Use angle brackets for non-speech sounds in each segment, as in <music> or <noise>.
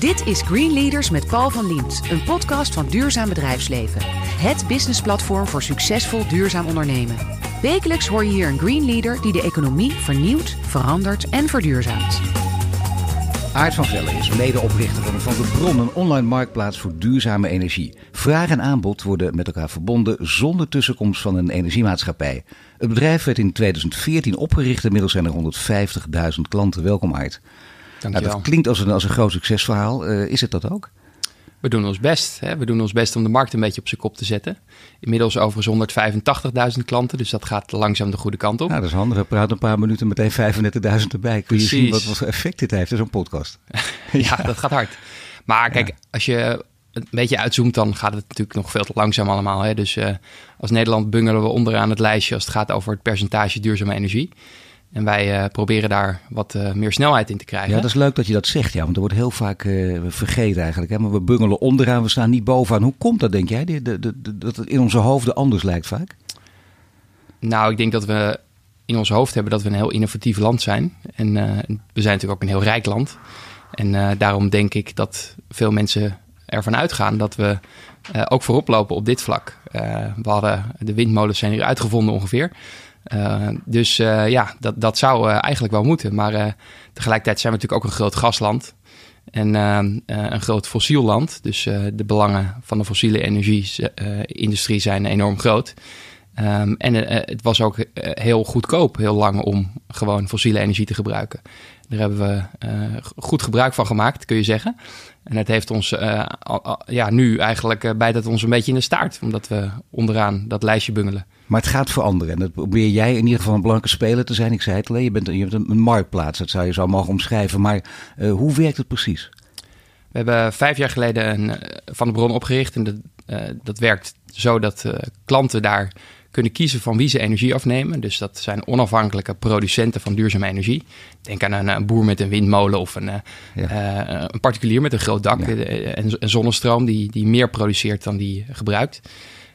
Dit is Green Leaders met Paul van Liemt, een podcast van Duurzaam Bedrijfsleven. Het businessplatform voor succesvol duurzaam ondernemen. Wekelijks hoor je hier een Green Leader die de economie vernieuwt, verandert en verduurzaamt. Aart van Vellen is medeoprichter van Van de Bron, een online marktplaats voor duurzame energie. Vraag en aanbod worden met elkaar verbonden zonder tussenkomst van een energiemaatschappij. Het bedrijf werd in 2014 opgericht, inmiddels zijn er 150.000 klanten. Welkom Aart. Nou, dat klinkt als een, als een groot succesverhaal. Uh, is het dat ook? We doen ons best. Hè? We doen ons best om de markt een beetje op zijn kop te zetten. Inmiddels overigens 185.000 klanten, dus dat gaat langzaam de goede kant op. Nou, dat is handig. We praten een paar minuten meteen 35.000 erbij. Kun je zien wat, voor effect dit heeft, zo'n podcast? <laughs> ja, dat gaat hard. Maar kijk, als je een beetje uitzoomt, dan gaat het natuurlijk nog veel te langzaam allemaal. Hè? Dus uh, als Nederland bungelen we onderaan het lijstje als het gaat over het percentage duurzame energie. En wij uh, proberen daar wat uh, meer snelheid in te krijgen. Ja, dat is leuk dat je dat zegt, ja, want er wordt heel vaak uh, vergeten eigenlijk. Hè? Maar we bungelen onderaan, we staan niet bovenaan. Hoe komt dat, denk jij, de, de, de, dat het in onze hoofden anders lijkt vaak? Nou, ik denk dat we in ons hoofd hebben dat we een heel innovatief land zijn. En we zijn natuurlijk ook een heel rijk land. En daarom denk ik dat veel mensen ervan uitgaan dat we ook voorop lopen op dit vlak. we hadden de windmolens zijn hier uitgevonden ongeveer. Uh, dus uh, ja, dat, dat zou uh, eigenlijk wel moeten. Maar tegelijkertijd zijn we natuurlijk ook een groot gasland. En een groot fossiel land. Dus de belangen van de fossiele energie-industrie zijn enorm groot. Um, en het was ook heel goedkoop, heel lang, om gewoon fossiele energie te gebruiken. Daar hebben we goed gebruik van gemaakt, kun je zeggen. En het heeft ons ja, nu eigenlijk bijt het ons een beetje in de staart. Omdat we onderaan dat lijstje bungelen. Maar het gaat veranderen. En dat probeer jij in ieder geval een belangrijke speler te zijn. Ik zei het al, je bent, je bent een marktplaats. Dat zou je zo mogen omschrijven. Maar uh, hoe werkt het precies? We hebben vijf jaar geleden een uh, Van de Bron opgericht. En dat, uh, dat werkt zo dat klanten daar kunnen kiezen van wie ze energie afnemen. Dus dat zijn onafhankelijke producenten van duurzame energie. Denk aan een, een boer met een windmolen of een, ja. een particulier met een groot dak ja. en, en zonnestroom die, die meer produceert dan die gebruikt.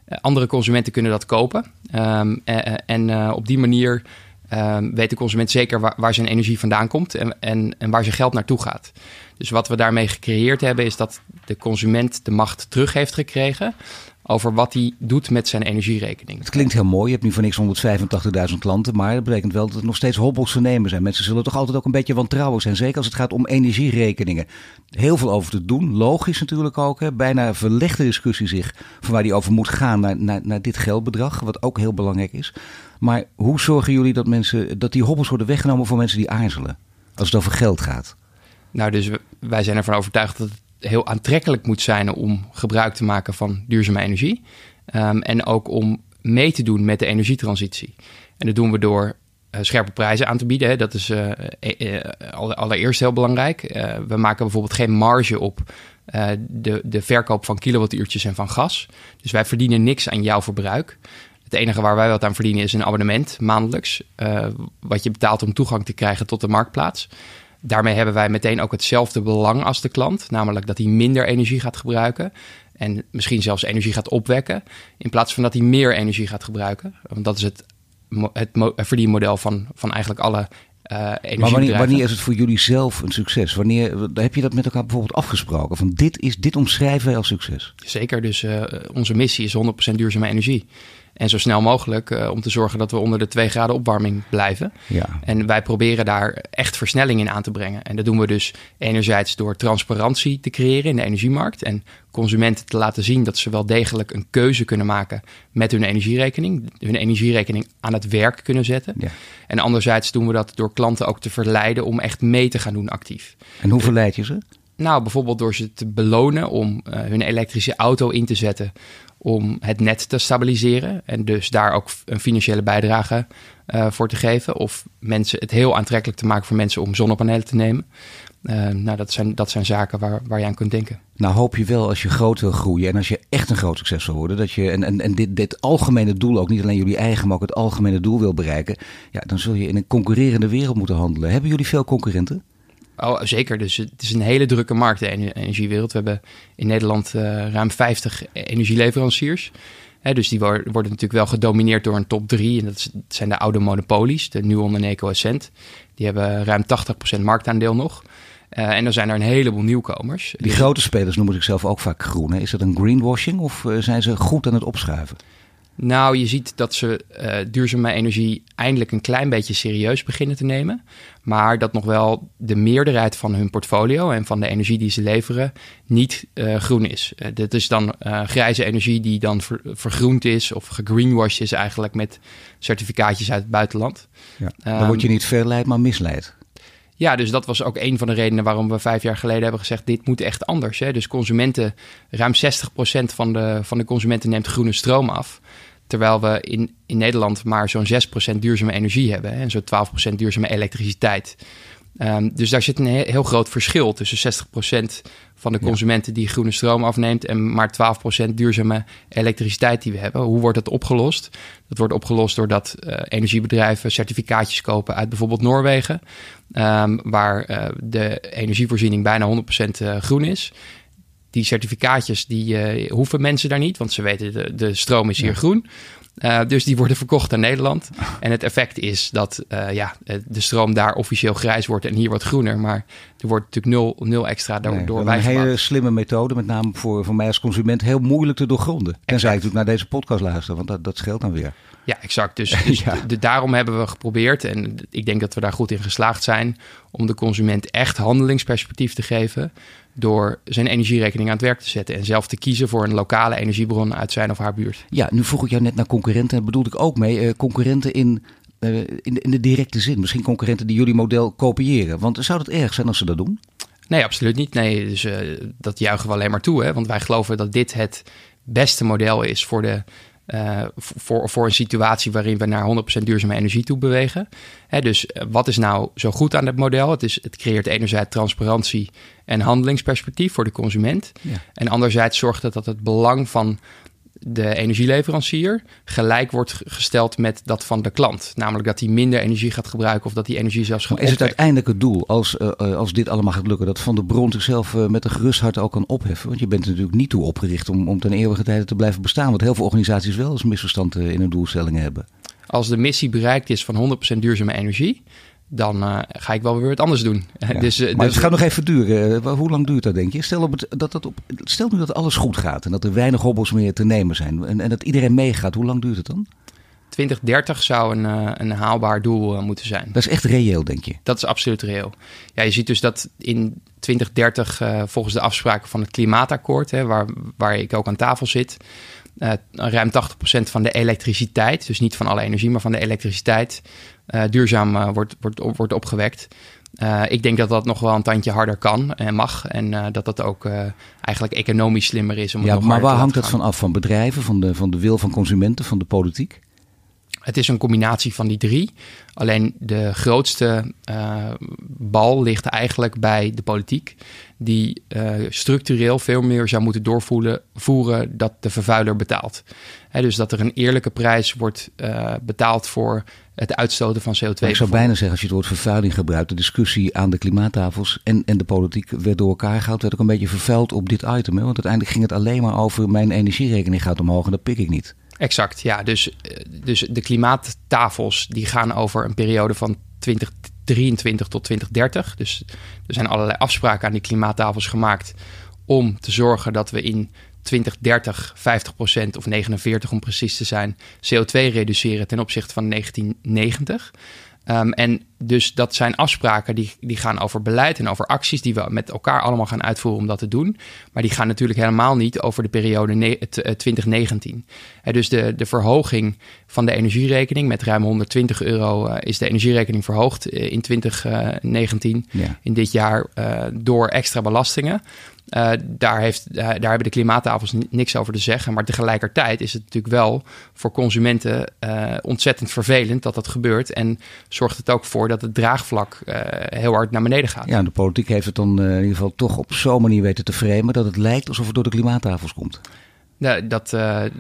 Eh, andere consumenten kunnen dat kopen. Um, en uh, op die manier um, weet de consument zeker waar, waar, zijn energie vandaan komt en, en, en waar zijn geld naartoe gaat. Dus wat we daarmee gecreëerd hebben, is dat de consument de macht terug heeft gekregen over wat hij doet met zijn energierekening. Het klinkt heel mooi. Je hebt nu voor niks 185.000 klanten. Maar dat betekent wel dat er nog steeds hobbels te nemen zijn. Mensen zullen toch altijd ook een beetje wantrouwig zijn. Zeker als het gaat om energierekeningen. Heel veel over te doen. Logisch natuurlijk ook. Hè. Bijna verlegde discussie zich van waar die over moet gaan naar, naar, naar dit geldbedrag. Wat ook heel belangrijk is. Maar hoe zorgen jullie dat, mensen, dat die hobbels worden weggenomen voor mensen die aarzelen? Als het over geld gaat. Nou, dus wij zijn ervan overtuigd dat het heel aantrekkelijk moet zijn om gebruik te maken van duurzame energie. Um, en ook om mee te doen met de energietransitie. En dat doen we door uh, scherpe prijzen aan te bieden. Hè. Dat is uh, uh, allereerst heel belangrijk. we maken bijvoorbeeld geen marge op de, de verkoop van kilowattuurtjes en van gas. Dus wij verdienen niks aan jouw verbruik. Het enige waar wij wat aan verdienen is een abonnement maandelijks. wat je betaalt om toegang te krijgen tot de marktplaats. Daarmee hebben wij meteen ook hetzelfde belang als de klant, namelijk dat hij minder energie gaat gebruiken en misschien zelfs energie gaat opwekken, in plaats van dat hij meer energie gaat gebruiken. Want dat is het, het verdienmodel van, van eigenlijk alle uh, maar wanneer, wanneer, is het voor jullie zelf een succes? Wanneer heb je dat met elkaar bijvoorbeeld afgesproken? Van dit, is, dit omschrijven wij als succes? Zeker, dus uh, onze missie is 100% duurzame energie. En zo snel mogelijk uh, om te zorgen dat we onder de 2 graden opwarming blijven. Ja. En wij proberen daar echt versnelling in aan te brengen. En dat doen we dus enerzijds door transparantie te creëren in de energiemarkt. En consumenten te laten zien dat ze wel degelijk een keuze kunnen maken met hun energierekening. Hun energierekening aan het werk kunnen zetten. Ja. En anderzijds doen we dat door klanten ook te verleiden om echt mee te gaan doen actief. En hoe verleid je ze? Nou, bijvoorbeeld door ze te belonen om uh, hun elektrische auto in te zetten om het net te stabiliseren en dus daar ook een financiële bijdrage uh, voor te geven. Of mensen het heel aantrekkelijk te maken voor mensen om zonnepanelen te nemen. Uh, nou, dat zijn, dat zijn zaken waar, waar je aan kunt denken. Nou, hoop je wel als je groot wil groeien en als je echt een groot succes wil worden, dat je en, en, en dit, dit algemene doel, ook niet alleen jullie eigen, maar ook het algemene doel wil bereiken, ja, dan zul je in een concurrerende wereld moeten handelen. Hebben jullie veel concurrenten? Oh, zeker. Dus het is een hele drukke markt, de energiewereld. We hebben in Nederland uh, ruim 50 energieleveranciers. Hè, dus die worden, natuurlijk wel gedomineerd door een top 3. En dat zijn de oude monopolies, de Nuon en Eco Essent. Die hebben ruim 80% marktaandeel nog. Uh, en dan zijn er een heleboel nieuwkomers. Die grote spelers noemen zichzelf ook vaak groen. Is dat een greenwashing of zijn ze goed aan het opschuiven? Nou, je ziet dat ze uh, duurzame energie eindelijk een klein beetje serieus beginnen te nemen. Maar dat nog wel de meerderheid van hun portfolio en van de energie die ze leveren niet uh, groen is. Uh, dit is dan grijze energie die dan ver, vergroend is of gegreenwashed is eigenlijk met certificaatjes uit het buitenland. Ja, dan word je niet verleid, maar misleid. Ja, dus dat was ook een van de redenen waarom we vijf jaar geleden hebben gezegd: dit moet echt anders. Hè? Dus consumenten, ruim 60% van de, van de consumenten neemt groene stroom af. Terwijl we in, in Nederland maar zo'n 6% duurzame energie hebben hè? en zo'n 12% duurzame elektriciteit. Um, dus daar zit een heel groot verschil tussen 60% van de consumenten die groene stroom afneemt en maar 12% duurzame elektriciteit die we hebben. Hoe wordt dat opgelost? Dat wordt opgelost doordat uh, energiebedrijven certificaatjes kopen uit bijvoorbeeld Noorwegen, um, waar uh, de energievoorziening bijna 100% uh, groen is. Die certificaatjes die hoeven mensen daar niet, want ze weten de, de stroom is hier ja. groen. Uh, dus die worden verkocht aan Nederland. En het effect is dat uh, ja, de stroom daar officieel grijs wordt en hier wat groener. Maar er wordt natuurlijk nul, nul extra door, nee, Een hele slimme methode, met name voor, voor mij als consument, heel moeilijk te doorgronden. Exact. Tenzij ik natuurlijk naar deze podcast luister, want dat, dat scheelt dan weer. Ja, exact. Dus, dus <laughs> ja. De, daarom hebben we geprobeerd, en ik denk dat we daar goed in geslaagd zijn, om de consument echt handelingsperspectief te geven door zijn energierekening aan het werk te zetten en zelf te kiezen voor een lokale energiebron uit zijn of haar buurt. Ja, nu vroeg ik jou net naar concurrenten, bedoelde ik ook mee. Uh, concurrenten in, uh, in, de, in de directe zin, misschien concurrenten die jullie model kopiëren. Want zou dat erg zijn als ze dat doen? Nee, absoluut niet. Nee, dus uh, dat juichen we alleen maar toe. Hè? Want wij geloven dat dit het beste model is voor de uh, voor, voor een situatie waarin we naar 100% duurzame energie toe bewegen. Hè, dus wat is nou zo goed aan het model? Het, is, het creëert enerzijds transparantie en handelingsperspectief voor de consument. Ja. En anderzijds zorgt het dat het belang van de energieleverancier gelijk wordt gesteld met dat van de klant. Namelijk dat hij minder energie gaat gebruiken of dat die energie zelfs gaat Maar is het uiteindelijk het doel, als, uh, als dit allemaal gaat lukken, dat Van de Bron zichzelf uh, met een gerust hart ook kan opheffen? Want je bent er natuurlijk niet toe opgericht om, om ten eeuwige tijde te blijven bestaan. Wat heel veel organisaties wel eens misverstand in hun doelstellingen hebben. Als de missie bereikt is van 100% duurzame energie, dan uh, ga ik wel weer wat anders doen. <laughs> Ja. dus, uh, maar dus, het gaat nog even duren. Uh, hoe lang duurt dat, denk je? Stel, op het, dat dat op, stel nu dat alles goed gaat en dat er weinig hobbels meer te nemen zijn en, en dat iedereen meegaat. Hoe lang duurt het dan? 2030 zou een, een haalbaar doel moeten zijn. Dat is echt reëel, denk je? Dat is absoluut reëel. Ja, je ziet dus dat in 2030, volgens de afspraken van het Klimaatakkoord, hè, waar, waar ik ook aan tafel zit, ruim 80% van de elektriciteit, dus niet van alle energie, maar van de elektriciteit, uh, duurzaam uh, wordt, wordt, wordt opgewekt. ik denk dat dat nog wel een tandje harder kan en mag. En dat dat ook eigenlijk economisch slimmer is. Om ja, maar waar hangt dat van af? Van bedrijven, van de, van de wil van consumenten, van de politiek? Het is een combinatie van die drie. Alleen de grootste bal ligt eigenlijk bij de politiek, die uh, structureel veel meer zou moeten doorvoeren dat de vervuiler betaalt. He, dus dat er een eerlijke prijs wordt uh, betaald voor het uitstoten van CO2. Maar ik zou bijna zeggen, als je het woord vervuiling gebruikt, de discussie aan de klimaattafels en, en de politiek werd door elkaar gehaald, werd ook een beetje vervuild op dit item. Hè? Want uiteindelijk ging het alleen maar over mijn energierekening gaat omhoog en dat pik ik niet. Exact, ja. Dus, dus de klimaattafels die gaan over een periode van 2023 tot 2030. Dus er zijn allerlei afspraken aan die klimaattafels gemaakt om te zorgen dat we in 2030 50% of 49 om precies te zijn CO2 reduceren ten opzichte van 1990. Um, en dus dat zijn afspraken die, die gaan over beleid en over acties die we met elkaar allemaal gaan uitvoeren om dat te doen. Maar die gaan natuurlijk helemaal niet over de periode 2019. Uh, dus de, de verhoging van de energierekening met ruim 120 euro is de energierekening verhoogd in 2019, ja. in dit jaar, door extra belastingen. Uh, daar, heeft, uh, daar hebben de klimaattafels niks over te zeggen. Maar tegelijkertijd is het natuurlijk wel voor consumenten uh, ontzettend vervelend dat dat gebeurt. En zorgt het ook voor dat het draagvlak heel hard naar beneden gaat. Ja, de politiek heeft het dan in ieder geval toch op zo'n manier weten te framen dat het lijkt alsof het door de klimaattafels komt. Dat,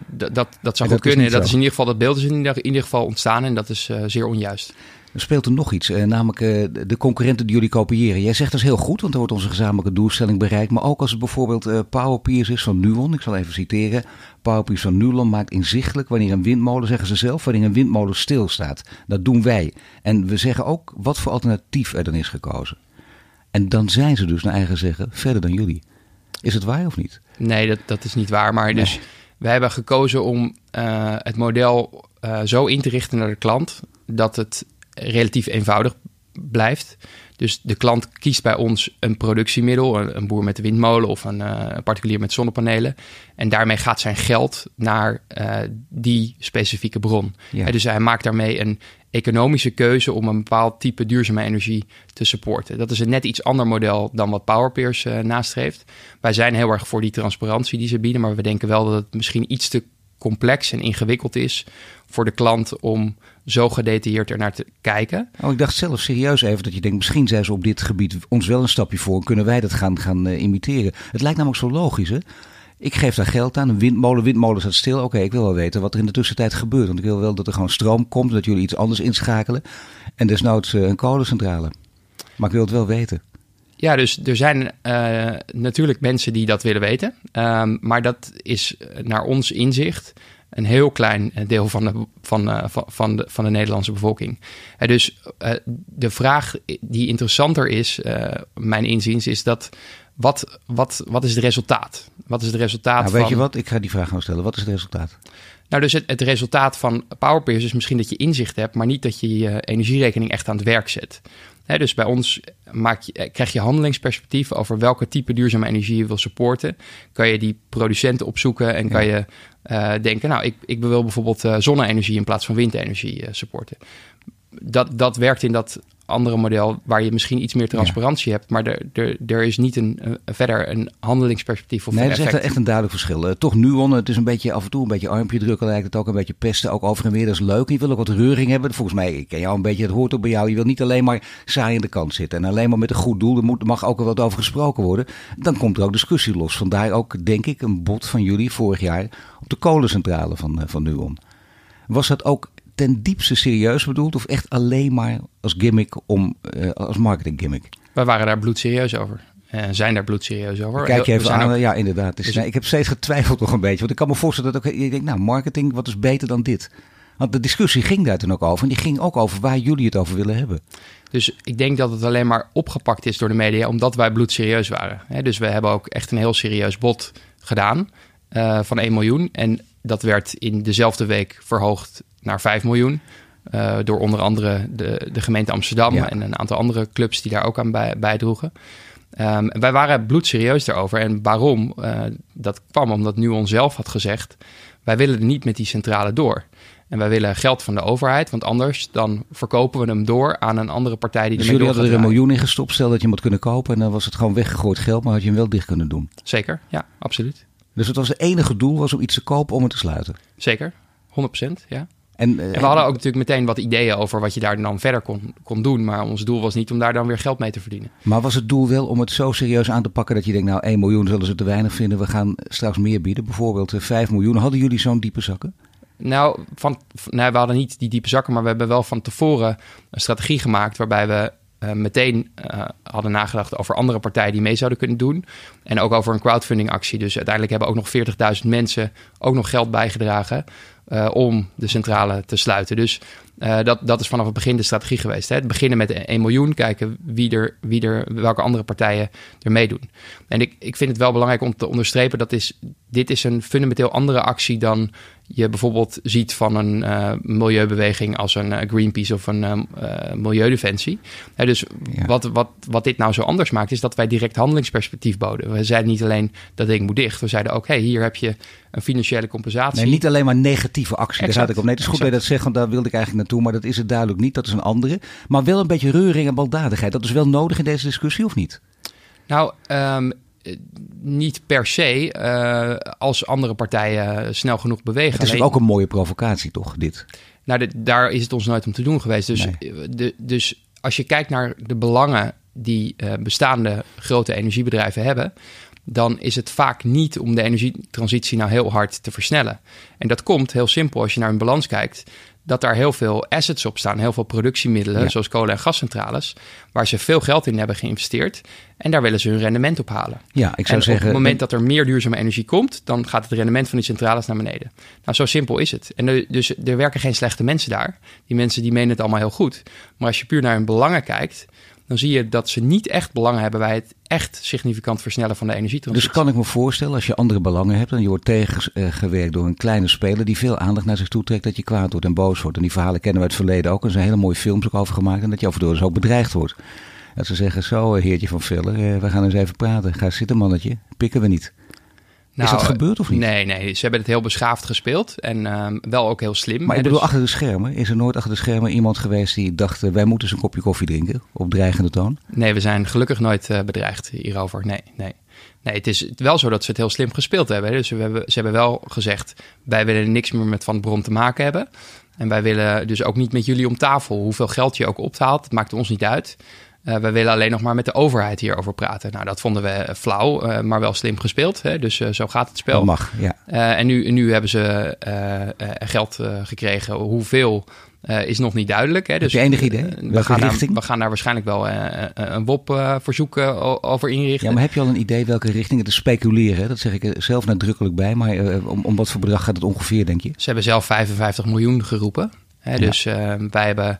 dat, dat zou goed kunnen. Dat is in ieder geval, dat beeld is in ieder, in ieder geval ontstaan en dat is zeer onjuist. Er speelt er nog iets, eh, namelijk eh, de concurrenten die jullie kopiëren. Jij zegt dat is heel goed, want dan wordt onze gezamenlijke doelstelling bereikt. Maar ook als het bijvoorbeeld uh, Powerpeers is van Nuon, ik zal even citeren. Powerpeers van Nuon maakt inzichtelijk wanneer een windmolen, zeggen ze zelf, wanneer een windmolen stilstaat. Dat doen wij. En we zeggen ook wat voor alternatief er dan is gekozen. En dan zijn ze dus naar eigen zeggen verder dan jullie. Is het waar of niet? Nee, dat, dat is niet waar. Maar dus we hebben gekozen om uh, het model uh, zo in te richten naar de klant dat het relatief eenvoudig blijft. Dus de klant kiest bij ons een productiemiddel, een, een boer met de windmolen of een, uh, particulier met zonnepanelen. En daarmee gaat zijn geld naar uh, die specifieke bron. Ja. dus hij maakt daarmee een economische keuze om een bepaald type duurzame energie te supporten. Dat is een net iets ander model dan wat Powerpeers uh, nastreeft. Wij zijn heel erg voor die transparantie die ze bieden, maar we denken wel dat het misschien iets te complex en ingewikkeld is voor de klant om zo gedetailleerd ernaar te kijken. Oh, ik dacht zelf serieus even dat je denkt, misschien zijn ze op dit gebied ons wel een stapje voor. Kunnen wij dat gaan, gaan uh, imiteren? Het lijkt namelijk zo logisch, hè? Ik geef daar geld aan, een windmolen, windmolen staat stil. Oké, okay, ik wil wel weten wat er in de tussentijd gebeurt. Want ik wil wel dat er gewoon stroom komt, dat jullie iets anders inschakelen. En desnoods uh, een kolencentrale. Maar ik wil het wel weten. Ja, dus er zijn uh, natuurlijk mensen die dat willen weten. Um, maar dat is naar ons inzicht een heel klein deel van de, van, uh, van, de, van de Nederlandse bevolking. Uh, dus uh, de vraag die interessanter is, mijn inziens, is dat wat, wat, wat is het resultaat? Wat is het resultaat nou, Weet je wat? Ik ga die vraag gewoon stellen. Wat is het resultaat? Nou, dus het, het resultaat van PowerPeers is misschien dat je inzicht hebt, maar niet dat je je energierekening echt aan het werk zet. He, dus bij ons maak je, krijg je handelingsperspectief over welke type duurzame energie je wil supporten. Kan je die producenten opzoeken en kan je uh, denken, nou, ik, ik wil bijvoorbeeld uh, zonne-energie in plaats van windenergie uh, supporten. Dat, dat werkt in dat andere model waar je misschien iets meer transparantie ja. hebt, maar er, er, er is niet een, uh, verder een handelingsperspectief of nee, dat is echt, echt, een duidelijk verschil. Uh, toch Nuon, het is een beetje af en toe een beetje armpje drukken lijkt het ook, een beetje pesten, ook over en weer, dat is leuk. Je wil ook wat reuring hebben. Volgens mij, ik ken jou een beetje, het hoort ook bij jou. Je wil niet alleen maar saai aan de kant zitten en alleen maar met een goed doel, er moet, mag ook wel wat over gesproken worden. Dan komt er ook discussie los. Vandaar ook, denk ik, een bod van jullie vorig jaar op de kolencentrale van, uh, van Nuon. Was dat ook ten diepste serieus bedoeld of echt alleen maar als gimmick om uh, als marketing gimmick? Wij waren daar bloedserieus over. En zijn daar bloedserieus over. Kijk je even aan, ook... ja inderdaad. Dus, nee, ik heb steeds getwijfeld nog een beetje. Want ik kan me voorstellen dat ook, je denkt, nou marketing, wat is beter dan dit? Want de discussie ging daar toen ook over. En die ging ook over waar jullie het over willen hebben. Dus ik denk dat het alleen maar opgepakt is door de media, omdat wij bloedserieus waren. dus we hebben ook echt een heel serieus bod gedaan uh, van 1 miljoen. En dat werd in dezelfde week verhoogd naar 5 miljoen. Uh, door onder andere de, de gemeente Amsterdam ja. en een aantal andere clubs die daar ook aan bij, bijdroegen. Um, wij waren bloedserieus daarover. En waarom? Uh, dat kwam omdat Nuon zelf had gezegd... wij willen niet met die centrale door. En wij willen geld van de overheid, want anders dan verkopen we hem door aan een andere partij die dus jullie hadden er een miljoen in gestopt, stel dat je hem had kunnen kopen en dan was het gewoon weggegooid geld, maar had je hem wel dicht kunnen doen. Zeker, ja, absoluut. Dus het was het enige doel was om iets te kopen om het te sluiten? Zeker, 100%, ja. En, en, we hadden ook natuurlijk meteen wat ideeën over wat je daar dan verder kon, kon doen. Maar ons doel was niet om daar dan weer geld mee te verdienen. Maar was het doel wel om het zo serieus aan te pakken dat je denkt, nou 1 miljoen zullen ze te weinig vinden. We gaan straks meer bieden, bijvoorbeeld 5 miljoen. Hadden jullie zo'n diepe zakken? Nou, van, nee, we hadden niet die diepe zakken, maar we hebben wel van tevoren een strategie gemaakt waarbij we uh, meteen uh, hadden nagedacht over andere partijen die mee zouden kunnen doen. En ook over een crowdfunding actie. Dus uiteindelijk hebben ook nog 40.000 mensen ook nog geld bijgedragen uh, om de centrale te sluiten. Dus uh, dat, dat is vanaf het begin de strategie geweest. Hè? Het beginnen met 1 miljoen, kijken wie er, wie er, welke andere partijen er meedoen. En ik, ik vind het wel belangrijk om te onderstrepen dat is, dit is een fundamenteel andere actie dan je bijvoorbeeld ziet van een uh, milieubeweging als een uh, Greenpeace of een uh, Milieudefensie. dus ja. wat, wat, wat dit nou zo anders maakt, is dat wij direct handelingsperspectief boden. We zeiden niet alleen dat ding moet dicht. We zeiden ook, hey, hier heb je een financiële compensatie. Nee, niet alleen maar negatieve actie. Exact. Daar zat ik op. Nee, het is goed dat je dat zegt, want daar wilde ik eigenlijk naartoe. Maar dat is het duidelijk niet. Dat is een andere. Maar wel een beetje reuring en baldadigheid. Dat is wel nodig in deze discussie, of niet? Nou, um, niet per se uh, als andere partijen snel genoeg bewegen. Het is Alleen, ook een mooie provocatie, toch, dit? Nou, de, daar is het ons nooit om te doen geweest. Dus, nee. de, dus als je kijkt naar de belangen die uh, bestaande grote energiebedrijven hebben, dan is het vaak niet om de energietransitie nou heel hard te versnellen. En dat komt heel simpel als je naar een balans kijkt dat daar heel veel assets op staan, heel veel productiemiddelen, ja. zoals kolen- en gascentrales, waar ze veel geld in hebben geïnvesteerd. En daar willen ze hun rendement op halen. Ja, ik zou en zeggen. Op het moment dat er meer duurzame energie komt, dan gaat het rendement van die centrales naar beneden. Nou, zo simpel is het. En er, dus er werken geen slechte mensen daar. Die mensen die menen het allemaal heel goed. Maar als je puur naar hun belangen kijkt, dan zie je dat ze niet echt belang hebben bij het echt significant versnellen van de energietransitie. Dus kan ik me voorstellen, als je andere belangen hebt en je wordt tegengewerkt door een kleine speler die veel aandacht naar zich toe trekt, dat je kwaad wordt en boos wordt. En die verhalen kennen we uit het verleden ook. Er zijn hele mooie films ook over gemaakt en dat je af en toe dus ook bedreigd wordt. Dat ze zeggen, zo heertje van Viller, eh, we gaan eens even praten. Ga zitten mannetje, pikken we niet. Nou, is dat gebeurd of niet? Nee, nee, ze hebben het heel beschaafd gespeeld en ehm, wel ook heel slim. Maar ik bedoel, dus... achter de schermen, is er nooit achter de schermen iemand geweest die dacht, eh, wij moeten eens een kopje koffie drinken op dreigende toon? Nee, we zijn gelukkig nooit uh, bedreigd hierover. Nee, nee. Nee, het is wel zo dat ze het heel slim gespeeld hebben. Dus we hebben, ze hebben wel gezegd, wij willen niks meer met Van Bron te maken hebben. En wij willen dus ook niet met jullie om tafel. Hoeveel geld je ook optaalt, het maakt ons niet uit. Uh, wij willen alleen nog maar met de overheid hierover praten. Nou, dat vonden we flauw, uh, maar wel slim gespeeld. Hè? Dus uh, zo gaat het spel. Dat mag, ja. en nu, nu hebben ze geld gekregen. Hoeveel is nog niet duidelijk. Hè? Dus, Heb je enig idee? we, gaan richting? Daar, we gaan daar waarschijnlijk wel een WOP-verzoek over inrichten. Ja, maar heb je al een idee welke richting het te speculeren? Dat zeg ik zelf nadrukkelijk bij. Maar om, om wat voor bedrag gaat het ongeveer, denk je? Ze hebben zelf 55 miljoen geroepen. Hè? Ja. Dus wij hebben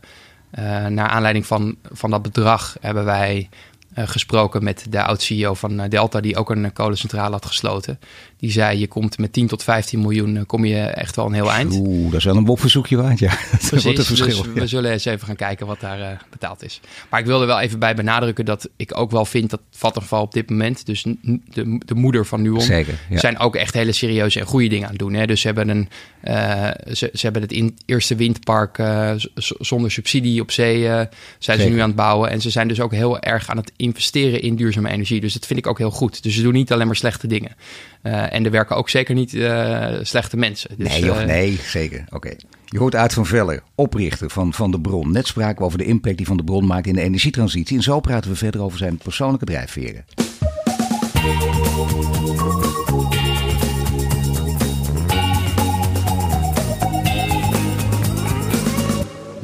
naar aanleiding van, van dat bedrag hebben wij uh, gesproken met de oud-CEO van eh, Delta, die ook een kolencentrale had gesloten. Die zei, je komt met 10 tot 15 miljoen, kom je echt wel een heel eind. Oeh, dat is wel een bopverzoekje waard, ja. <laughs> Precies, wordt een verschil. Dus we zullen eens even gaan kijken wat daar uh, betaald is. Maar ik wilde wel even bij benadrukken dat ik ook wel vind dat Vattenfall op dit moment, dus de, de moeder van Nuon, Zeker, ja. zijn ook echt hele serieuze en goede dingen aan het doen. Hè? Dus ze hebben, een, uh, ze, ze, hebben het in, eerste windpark uh, zonder subsidie op zee, zijn Zeker. ze nu aan het bouwen. En ze zijn dus ook heel erg aan het investeren in duurzame energie. Dus dat vind ik ook heel goed. Dus ze doen niet alleen maar slechte dingen. Uh, en er werken ook zeker niet uh, slechte mensen. Dus, nee, joh, uh, nee, zeker. Oké. Okay. Je hoort uit van Veller, oprichter van Van de Bron. Net spraken we over de impact die Van de Bron maakt in de energietransitie. En zo praten we verder over zijn persoonlijke drijfveren.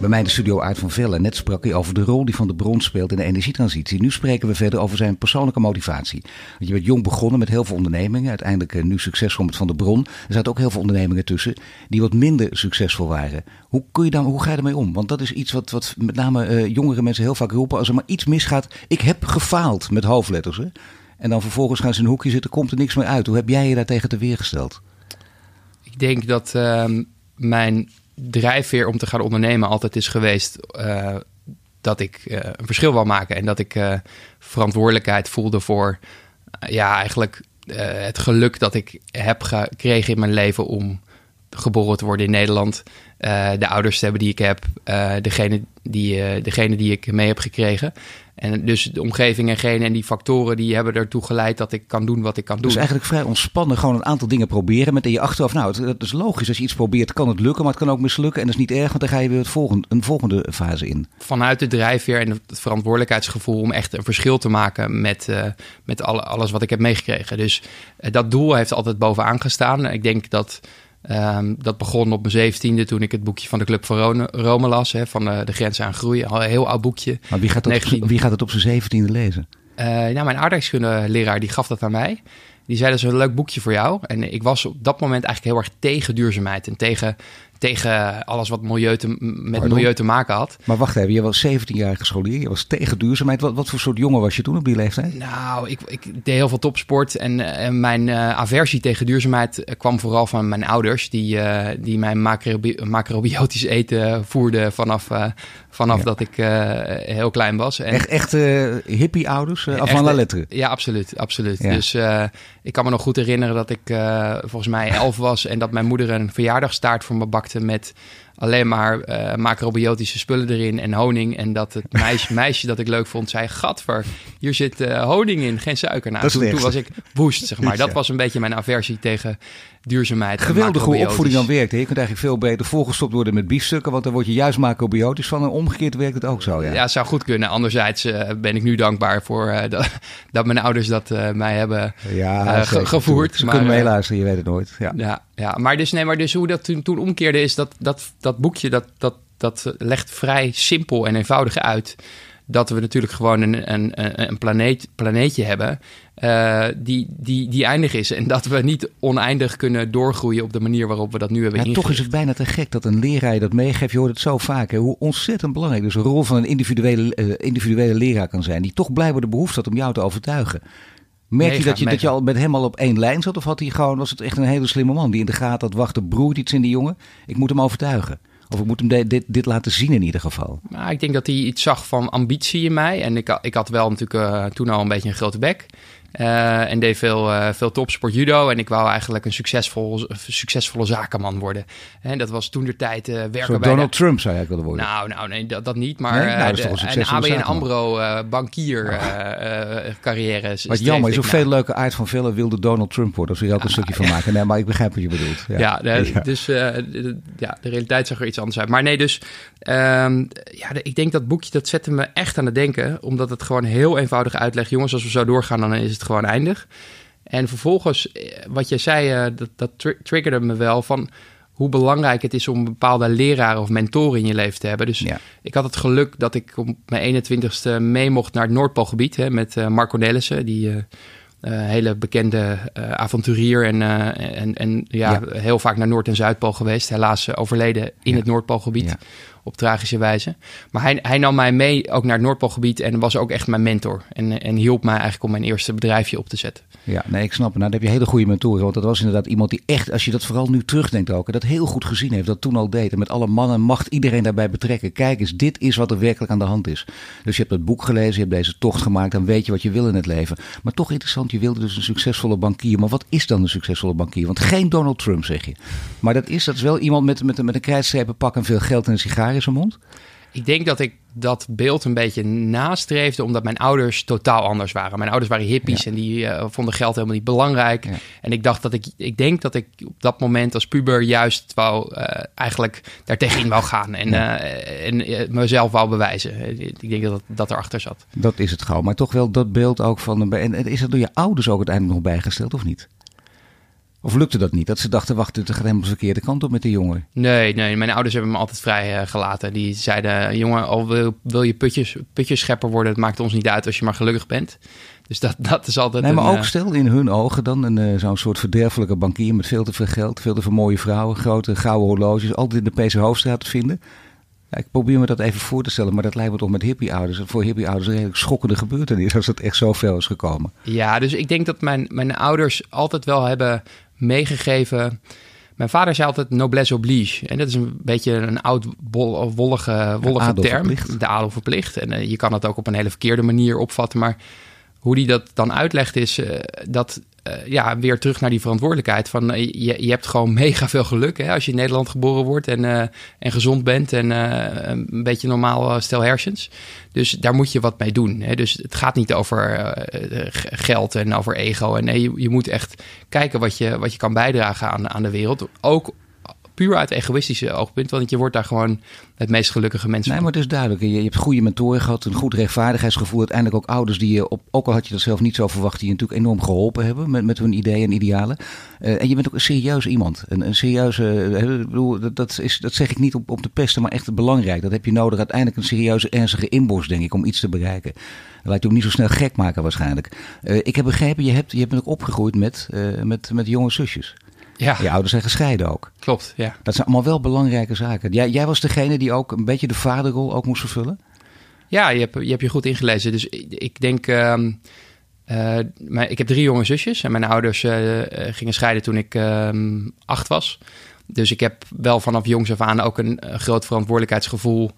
Bij mij in de studio uit van Velle. Net sprak hij over de rol die Van de Bron speelt in de energietransitie. Nu spreken we verder over zijn persoonlijke motivatie. Want je bent jong begonnen met heel veel ondernemingen. Uiteindelijk nu succesvol met Van de Bron. Er zaten ook heel veel ondernemingen tussen die wat minder succesvol waren. Hoe, kun je dan, hoe ga je ermee om? Want dat is iets wat, wat met name uh, jongere mensen heel vaak roepen. Als er maar iets misgaat. Ik heb gefaald met hoofdletters. Hè? En dan vervolgens gaan ze in een hoekje zitten. Komt er niks meer uit. Hoe heb jij je daar tegen te weergesteld? Ik denk dat uh, mijn drijfveer om te gaan ondernemen altijd is geweest uh, dat ik uh, een verschil wil maken en dat ik uh, verantwoordelijkheid voelde voor ja, eigenlijk het geluk dat ik heb gekregen in mijn leven om geboren te worden in Nederland. De ouders te hebben die ik heb, degene, die, degene die ik mee heb gekregen. En dus de omgeving en genen en die factoren die hebben ertoe geleid dat ik kan doen wat ik kan doen. Dus eigenlijk vrij ontspannen gewoon een aantal dingen proberen met in je achterhoofd. Nou, het, is logisch. Als je iets probeert kan het lukken, maar het kan ook mislukken. En dat is niet erg, want dan ga je weer het volgende, een volgende fase in. Vanuit de drijfveer en het verantwoordelijkheidsgevoel om echt een verschil te maken met, uh, met alle, alles wat ik heb meegekregen. Dus uh, dat doel heeft altijd bovenaan gestaan. Ik denk dat... Um, dat begon op mijn zeventiende toen ik het boekje van de Club van Rome las. Hè, van uh, de grenzen aan groei. Al een heel oud boekje. Maar wie gaat, dat 19... wie gaat het op zijn zeventiende lezen? Uh, nou, mijn aardrijkskunde leraar die gaf dat aan mij. Die zei dat is een leuk boekje voor jou. En ik was op dat moment eigenlijk heel erg tegen duurzaamheid. En tegen tegen alles wat milieu te, met Pardon? milieu te maken had. Maar wacht even, je was 17 jaar geschooleerd, je was tegen duurzaamheid. Wat, wat voor soort jongen was je toen op die leeftijd? Nou, ik, ik deed heel veel topsport en, en mijn uh, aversie tegen duurzaamheid kwam vooral van mijn ouders, die, uh, die mijn macrobi macrobiotisch eten voerden vanaf, uh, vanaf ja. dat ik heel klein was. En echt echt hippie-ouders, af van la lettre? Ja, absoluut. absoluut. Ja. Dus ik kan me nog goed herinneren dat ik volgens mij elf was en dat mijn moeder een verjaardagstaart voor me bakte met alleen maar uh, macrobiotische spullen erin en honing. En dat het meisje, <laughs> meisje dat ik leuk vond zei, gadver, hier zit uh, honing in, geen suiker. Nou, toen, toen, was ik woest, zeg maar. Dat was een beetje mijn aversie tegen duurzaamheid. Geweldig hoe opvoeding dan werkt. Hè? Je kunt eigenlijk veel beter volgestopt worden met biefstukken, want dan word je juist macrobiotisch van. En omgekeerd werkt het ook zo, ja. Ja, zou goed kunnen. Anderzijds uh, ben ik nu dankbaar voor uh, dat, <laughs> dat, mijn ouders dat uh, mij hebben ja, ge gevoerd. Ze maar, kunnen meeluisteren, je weet het nooit. Ja, ja, ja. maar, dus, nee, maar dus hoe dat toen, toen omkeerde is dat, dat, dat boekje, dat, dat, dat legt vrij simpel en eenvoudig uit dat we natuurlijk gewoon een, een, een planeet, planeetje hebben uh, die, die, die eindig is. En dat we niet oneindig kunnen doorgroeien op de manier waarop we dat nu hebben ja, Toch is het bijna te gek dat een leraar je dat meegeeft. Je hoort het zo vaak. Hè, hoe ontzettend belangrijk dus een rol van een individuele, uh, individuele leraar kan zijn. Die toch blijkbaar de behoefte had om jou te overtuigen. Merk je dat je, dat je al met hem al op één lijn zat? Of had hij gewoon, was het echt een hele slimme man die in de gaten had wachten, broert iets in die jongen? Ik moet hem overtuigen. Of ik moet hem dit, dit laten zien in ieder geval. Nou, ik denk dat hij iets zag van ambitie in mij. En ik, ik had wel natuurlijk uh, toen al een beetje een grote bek. Uh, en deed veel, uh, veel topsport judo. En ik wou eigenlijk een succesvol, succesvolle zakenman worden. En dat was toen de tijd uh, werken Zo bij Donald Trump zou jij willen worden. Nou, nou nee, dat, dat niet. Maar nee? nou, dat de, een ABN AMRO bankier oh. carrière. Wat jammer, is ook veel leuke aard van velen wilde Donald Trump worden. Zul je ook een stukje van maken. Nee, maar ik begrijp wat je bedoelt. <laughs> Ja, ja, de, ja. dus de, ja, de realiteit zag er iets anders uit. Maar nee, dus um, ja, ik denk dat boekje dat zette me echt aan het denken. Omdat het gewoon heel eenvoudig uitlegt. Jongens, als we zo doorgaan, dan is het gewoon eindig. En vervolgens, eh, wat jij zei, uh, dat, dat tr triggerde me wel van hoe belangrijk het is om bepaalde leraar of mentor in je leven te hebben. Dus ja. ik had het geluk dat ik op mijn 21ste mee mocht naar het Noordpoolgebied hè, met uh, Marco Nelissen, die uh, hele bekende avonturier en, en, en ja, ja, heel vaak naar Noord- en Zuidpool geweest. Helaas overleden in ja. het Noordpoolgebied op tragische wijze. Maar hij, hij nam mij mee ook naar het Noordpoolgebied en was ook echt mijn mentor. En, en hielp mij eigenlijk om mijn eerste bedrijfje op te zetten. Ja, nee, ik snap het. Nou, dan heb je hele goede mentoren. Want dat was inderdaad iemand die echt, als je dat vooral nu terugdenkt ook, dat heel goed gezien heeft, dat toen al deed. En met alle mannen en macht iedereen daarbij betrekken. Kijk eens, dit is wat er werkelijk aan de hand is. Dus je hebt het boek gelezen, je hebt deze tocht gemaakt, dan weet je wat je wil in het leven. Maar toch interessant, je wilde dus een succesvolle bankier. Maar wat is dan een succesvolle bankier? Want geen Donald Trump, zeg je. Maar dat is, dat is wel iemand met, met, met een krijtstrepen pak en veel geld en een sigaar in zijn mond? Ik denk dat ik dat beeld een beetje nastreefde, omdat mijn ouders totaal anders waren. Mijn ouders waren hippies en die uh, vonden geld helemaal niet belangrijk. Ja. En ik dacht dat ik, ik denk dat ik op dat moment als puber juist wou uh, eigenlijk daartegen wou gaan en, ja. uh, en mezelf wou bewijzen. Ik denk dat dat erachter zat. Dat is het gauw, maar toch wel dat beeld ook van. En is dat door je ouders ook uiteindelijk nog bijgesteld of niet? Of lukte dat niet? Dat ze dachten, wacht, het gaat helemaal de verkeerde kant op met de jongen. Nee, nee, mijn ouders hebben me altijd vrij uh, gelaten. Die zeiden, jongen, al wil, wil je putjes, putjeschepper worden, het maakt ons niet uit als je maar gelukkig bent. Dus dat, dat is altijd. Nee, maar een, ook stel in hun ogen dan een, uh, zo'n soort verderfelijke bankier met veel te veel geld, veel te veel mooie vrouwen, grote gouden horloges, altijd in de PC Hoofdstraat te vinden. Ja, ik probeer me dat even voor te stellen, maar dat lijkt me toch met hippie-ouders. Voor hippie-ouders een redelijk schokkende gebeurtenis als het echt zo ver is gekomen. Ja, dus ik denk dat mijn, mijn ouders altijd wel hebben meegegeven. Mijn vader zei altijd noblesse oblige. En dat is een beetje een oud wollige, wollige de term. Verplicht. De adel verplicht. En uh, je kan het ook op een hele verkeerde manier opvatten. Maar hoe die dat dan uitlegt is uh, dat... Uh, ja, weer terug naar die verantwoordelijkheid. Van, je, je hebt gewoon <laughs> mega veel geluk hè, als je in Nederland geboren wordt en, en gezond bent en een beetje normaal stel hersens. Dus daar moet je wat mee doen. Hè? Dus het gaat niet over geld en over ego. En nee, je, je, moet echt kijken wat je, wat je kan bijdragen aan, aan de wereld. Ook puur uit egoïstische oogpunt. Want je wordt daar gewoon het meest gelukkige mens nee, van. maar het is duidelijk. Je, hebt goede mentoren gehad, een goed rechtvaardigheidsgevoel. Uiteindelijk ook ouders die je, op, ook al had je dat zelf niet zo verwacht, die je natuurlijk enorm geholpen hebben met, met hun ideeën en idealen. Uh, en je bent ook een serieus iemand. Een, een serieuze, ik bedoel, dat, dat, is, dat zeg ik niet op, op de pesten, maar echt belangrijk. Dat heb je nodig. Uiteindelijk een serieuze, ernstige inborst, denk ik, om iets te bereiken. Laat je ook niet zo snel gek maken waarschijnlijk. Uh, ik heb begrepen, je, hebt, je bent ook opgegroeid met, met, met jonge zusjes. Ja. Je ouders zijn gescheiden ook. Klopt, ja. Dat zijn allemaal wel belangrijke zaken. Jij, jij was degene die ook een beetje de vaderrol ook moest vervullen? Ja, je hebt je, hebt je goed ingelezen. Dus ik, ik denk... Um, uh, mijn, ik heb drie jonge zusjes en mijn ouders uh, gingen scheiden toen ik um, acht was. Dus ik heb wel vanaf jongs af aan ook een, een groot verantwoordelijkheidsgevoel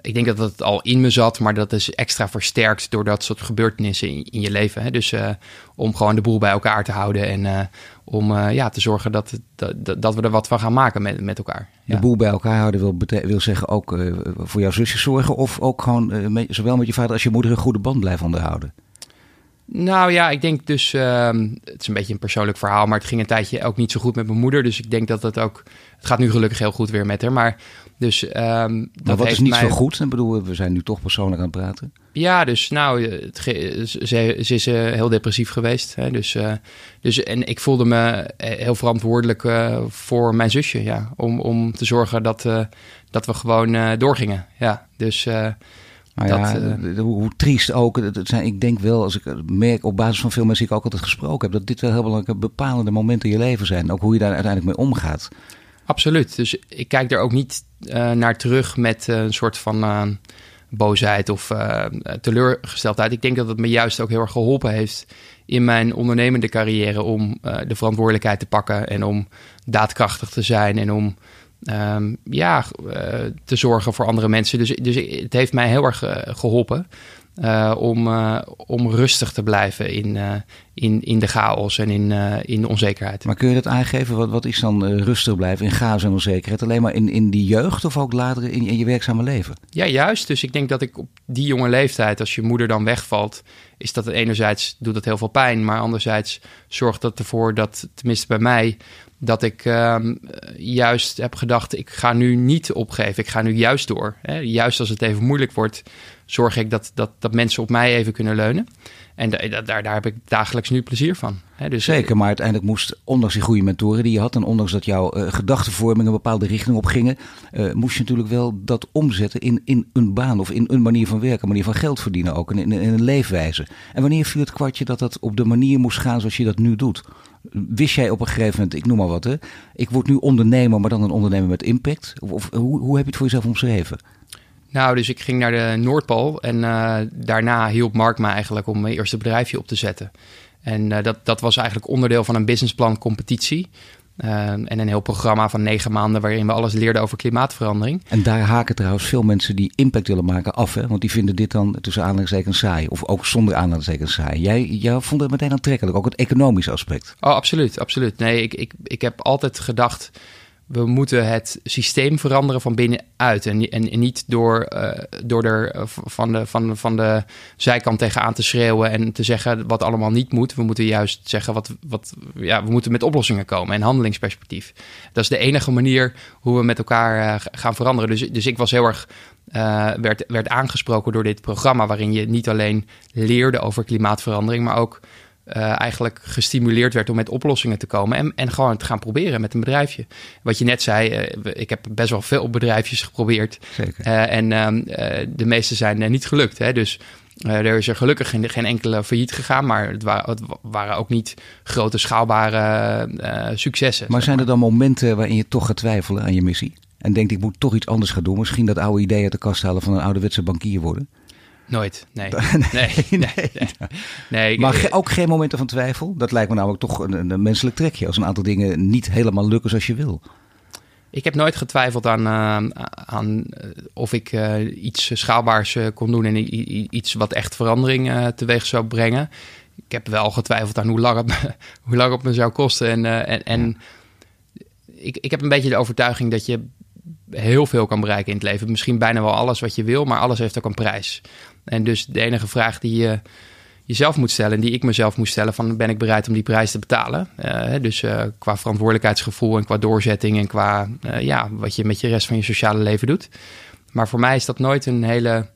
ik denk dat het al in me zat, maar dat is extra versterkt door dat soort gebeurtenissen in, in je leven. Hè? Dus uh, om gewoon de boel bij elkaar te houden en uh, om uh, ja, te zorgen dat, dat, dat we er wat van gaan maken met, met elkaar. Ja. De boel bij elkaar houden wil, wil zeggen ook voor jouw zusjes zorgen of ook gewoon met, zowel met je vader als je moeder een goede band blijven onderhouden? Nou ja, ik denk dus, uh, het is een beetje een persoonlijk verhaal, maar het ging een tijdje ook niet zo goed met mijn moeder. Dus ik denk dat het ook, het gaat nu gelukkig heel goed weer met haar. Maar dus, um, dat maar wat heeft is niet mij... zo goed? Ik bedoel, we zijn nu toch persoonlijk aan het praten. Ja, dus nou, het, ze, ze, is uh, heel depressief geweest. Hè, dus, uh, dus, en ik voelde me heel verantwoordelijk uh, voor mijn zusje, ja. Om, om te zorgen dat, dat we gewoon doorgingen, ja. Dus Maar ja, hoe triest ook. Het zijn, ik denk wel, als ik merk op basis van veel mensen die ik ook altijd gesproken heb, dat dit wel heel belangrijke bepalende momenten in je leven zijn. Ook hoe je daar uiteindelijk mee omgaat. Absoluut. Dus ik kijk er ook niet naar terug met een soort van boosheid of uh, teleurgesteldheid. Ik denk dat het me juist ook heel erg geholpen heeft in mijn ondernemende carrière om uh, de verantwoordelijkheid te pakken en om daadkrachtig te zijn en om um, ja, uh, te zorgen voor andere mensen. Dus, dus het heeft mij heel erg geholpen. Uh, om, uh, om rustig te blijven in, uh, in, in de chaos en in, in de onzekerheid. Maar kun je dat aangeven? Wat, wat is dan rustig blijven in chaos en onzekerheid? Alleen maar in, in die jeugd of ook later in, in je werkzame leven? Ja, juist. Dus ik denk dat ik op die jonge leeftijd, als je moeder dan wegvalt, is dat enerzijds doet dat heel veel pijn, maar anderzijds zorgt dat ervoor dat, tenminste bij mij, dat ik uh, juist heb gedacht: ik ga nu niet opgeven, ik ga nu juist door. Hè? Juist als het even moeilijk wordt, zorg ik dat, dat, dat mensen op mij even kunnen leunen. En daar, daar heb ik dagelijks nu plezier van. Dus, Zeker, maar uiteindelijk moest, ondanks die goede mentoren die je had... en ondanks dat jouw uh, gedachtenvorming een bepaalde richting op gingen... Uh, moest je natuurlijk wel dat omzetten in, in een baan of in een manier van werken... een manier van geld verdienen ook, in, in, in een leefwijze. En wanneer viel het kwartje dat dat op de manier moest gaan zoals je dat nu doet? Wist jij op een gegeven moment, ik noem maar wat, hè, ik word nu ondernemer, maar dan een ondernemer met impact? Of, of hoe, hoe heb je het voor jezelf omschreven? Nou, dus ik ging naar de Noordpool en uh, daarna hielp Mark me eigenlijk om mijn eerste bedrijfje op te zetten. En uh, dat, dat was eigenlijk onderdeel van een businessplan competitie. Uh, en een heel programma van negen maanden waarin we alles leerden over klimaatverandering. En daar haken trouwens veel mensen die impact willen maken af. Hè? Want die vinden dit dan tussen aanhalingstekens saai. Of ook zonder aanhalingstekens saai. Jij, jij vond het meteen aantrekkelijk, ook het economische aspect. Oh, absoluut, absoluut. Nee, ik, ik, ik heb altijd gedacht we moeten het systeem veranderen van binnenuit. En, en, niet door, uh, door er eh, van de, van, van de zijkant tegenaan te schreeuwen en te zeggen wat allemaal niet moet. We moeten juist zeggen wat, wat ja, we moeten met oplossingen komen en handelingsperspectief. Dat is de enige manier hoe we met elkaar uh, gaan veranderen. Dus, dus ik was heel erg. Werd, werd aangesproken door dit programma, waarin je niet alleen leerde over klimaatverandering, maar ook uh, eigenlijk gestimuleerd werd om met oplossingen te komen en, en gewoon te gaan proberen met een bedrijfje. Wat je net zei, uh, ik heb best wel veel bedrijfjes geprobeerd. Zeker. Uh, en ehm, de meeste zijn niet gelukt. Hè? Dus er is er gelukkig geen, geen, enkele failliet gegaan, maar het, wa het waren ook niet grote schaalbare successen. Maar zijn er dan momenten waarin je toch gaat twijfelen aan je missie? En denkt, ik moet toch iets anders gaan doen. Misschien dat oude idee uit de kast halen van een ouderwetse bankier worden? Nooit, <laughs> nee. nee, nee, nee, nee. Maar ook geen momenten van twijfel? Dat lijkt me namelijk toch een, een, menselijk trekje. Als een aantal dingen niet helemaal lukken zoals je wil. Ik heb nooit getwijfeld aan, uh, aan uh, of ik uh, iets schaalbaars kon doen en iets wat echt verandering teweeg zou brengen. Ik heb wel getwijfeld aan hoe lang het me, <laughs> hoe lang het me zou kosten. En, en, en ik, ik heb een beetje de overtuiging dat je heel veel kan bereiken in het leven. Misschien bijna wel alles wat je wil, maar alles heeft ook een prijs. En dus de enige vraag die je jezelf moet stellen, en die ik mezelf moet stellen, van ben ik bereid om die prijs te betalen? Uh, dus uh, qua verantwoordelijkheidsgevoel en qua doorzetting en qua uh, ja, wat je met je rest van je sociale leven doet. Maar voor mij is dat nooit een hele.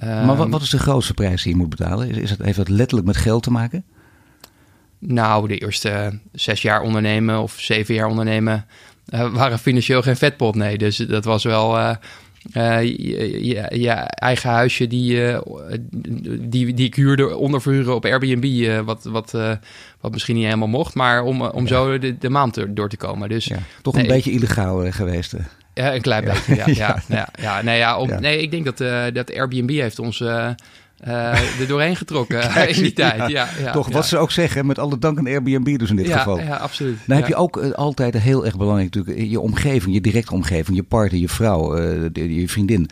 maar wat, wat, is de grootste prijs die je moet betalen? Is, is het, heeft dat letterlijk met geld te maken? Nou, de eerste zes jaar ondernemen of zeven jaar ondernemen waren financieel geen vetpot. Nee, dus dat was wel uh, je, je, eigen huisje die, uh, die, die ik huurde onderverhuren op Airbnb, uh, wat, wat, wat misschien niet helemaal mocht, maar om, om zo de, de maand door te komen. Dus, ja, toch een beetje illegaal geweest. Ja, een klein beetje, ja. <laughs> ja, ja, ja, nee, ja, om, nee, ik denk dat, dat Airbnb heeft ons uh, er doorheen getrokken <laughs> in die tijd. Ja, ja, Toch, wat ze ook zeggen, met alle dank aan Airbnb dus in dit geval. Ja, absoluut. Dan heb je ook uh, altijd heel erg belangrijk natuurlijk, je omgeving, je directe omgeving, je partner, je vrouw, uh, je vriendin.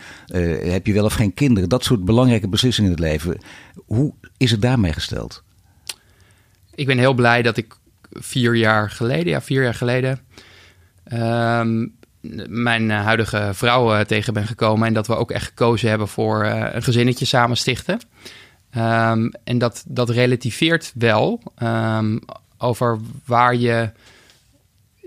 heb je wel of geen kinderen? Dat soort belangrijke beslissingen in het leven. Hoe is het daarmee gesteld? Ik ben heel blij dat ik vier jaar geleden, ja, vier jaar geleden, um, mijn eh, huidige vrouw eh, tegen ben gekomen. En dat we ook echt gekozen hebben voor eh, een gezinnetje samen stichten. Um, en dat, dat relativeert wel um, over waar je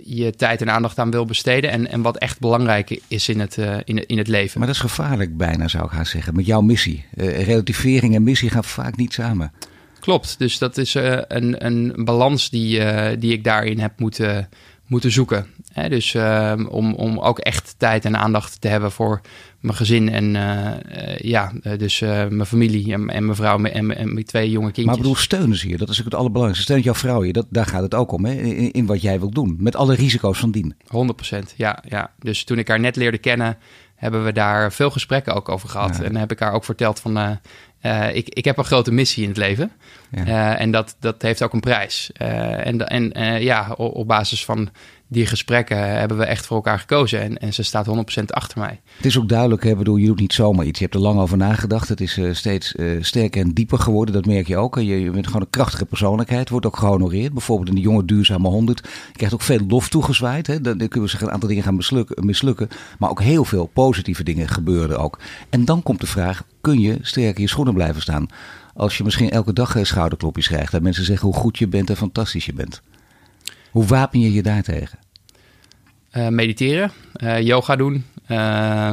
je tijd en aandacht aan wil besteden. En, en wat echt belangrijk is in het, uh, in, in het leven. Maar dat is gevaarlijk bijna, zou ik gaan zeggen, met jouw missie. Uh, relativering en missie gaan vaak niet samen. Klopt, dus dat is uh, een, een balans die, die ik daarin heb moeten, moeten zoeken. Dus ehm, om, om ook echt tijd en aandacht te hebben voor mijn gezin en ja, dus mijn familie en, en mijn vrouw en, en, mijn twee jonge kindjes. Maar ik bedoel, steunen ze je? Dat is natuurlijk het allerbelangrijkste. Steunt jouw vrouw je? Dat, daar gaat het ook om, hè? In, in wat jij wilt doen. Met alle risico's van dien. 100%, ja, ja. Dus toen ik haar net leerde kennen, hebben we daar veel gesprekken ook over gehad. En heb ik haar ook verteld van, uh, ik, ik heb een grote missie in het leven. Ja. Uh, en dat, dat heeft ook een prijs. En en ja, op, op, basis van die gesprekken hebben we echt voor elkaar gekozen. En, en ze staat 100% achter mij. Het is ook duidelijk, hè, bedoel, je doet niet zomaar iets. Je hebt er lang over nagedacht. Het is steeds sterker en dieper geworden. Dat merk je ook. Je, je bent gewoon een krachtige persoonlijkheid. Wordt ook gehonoreerd. Bijvoorbeeld in de jonge duurzame 100. Je krijgt ook veel lof toegezwaaid. Hè. Dan, kunnen we zeggen een aantal dingen gaan mislukken, mislukken. Maar ook heel veel positieve dingen gebeuren ook. En dan komt de vraag, kun je sterk in je schoenen blijven staan? Als je misschien elke dag schouderklopjes krijgt en mensen zeggen hoe goed je bent en fantastisch je bent. Hoe wapen je je daartegen? Uh, mediteren, uh, yoga doen. Uh,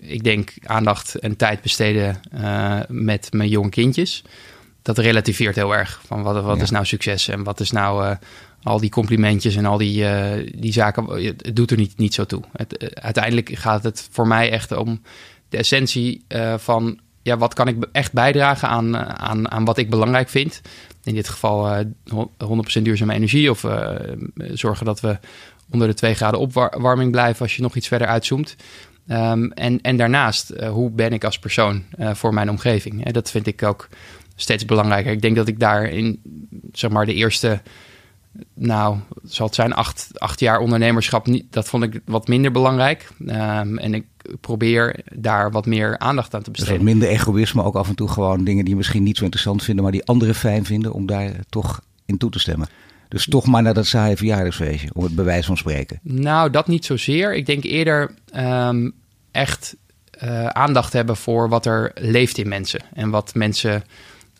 ik denk aandacht en tijd besteden uh, met mijn jonge kindjes. Dat relativeert heel erg. Van wat, wat ja. is nou succes en wat is nou al die complimentjes en al die, die zaken. Het doet er niet, niet zo toe. Het, uiteindelijk gaat het voor mij echt om de essentie van ja, wat kan ik echt bijdragen aan, eh, aan, aan wat ik belangrijk vind. In dit geval uh, 100% duurzame energie of uh, zorgen dat we onder de 2 graden opwarming blijven als je nog iets verder uitzoomt. Um, en, en daarnaast, hoe ben ik als persoon voor mijn omgeving? dat vind ik ook steeds belangrijker. Ik denk dat ik daar in zeg maar, de eerste nou, zal het zijn acht, acht jaar ondernemerschap. Niet, dat vond ik wat minder belangrijk. Um, en ik probeer daar wat meer aandacht aan te dus besteden. Dus minder egoïsme, ook af en toe gewoon dingen die je misschien niet zo interessant vinden, maar die anderen fijn vinden, om daar toch in toe te stemmen. Dus toch maar naar dat saaie verjaardagsfeestje, om het bewijs van spreken. Nou, dat niet zozeer. Ik denk eerder um, echt uh, aandacht hebben voor wat er leeft in mensen. En wat mensen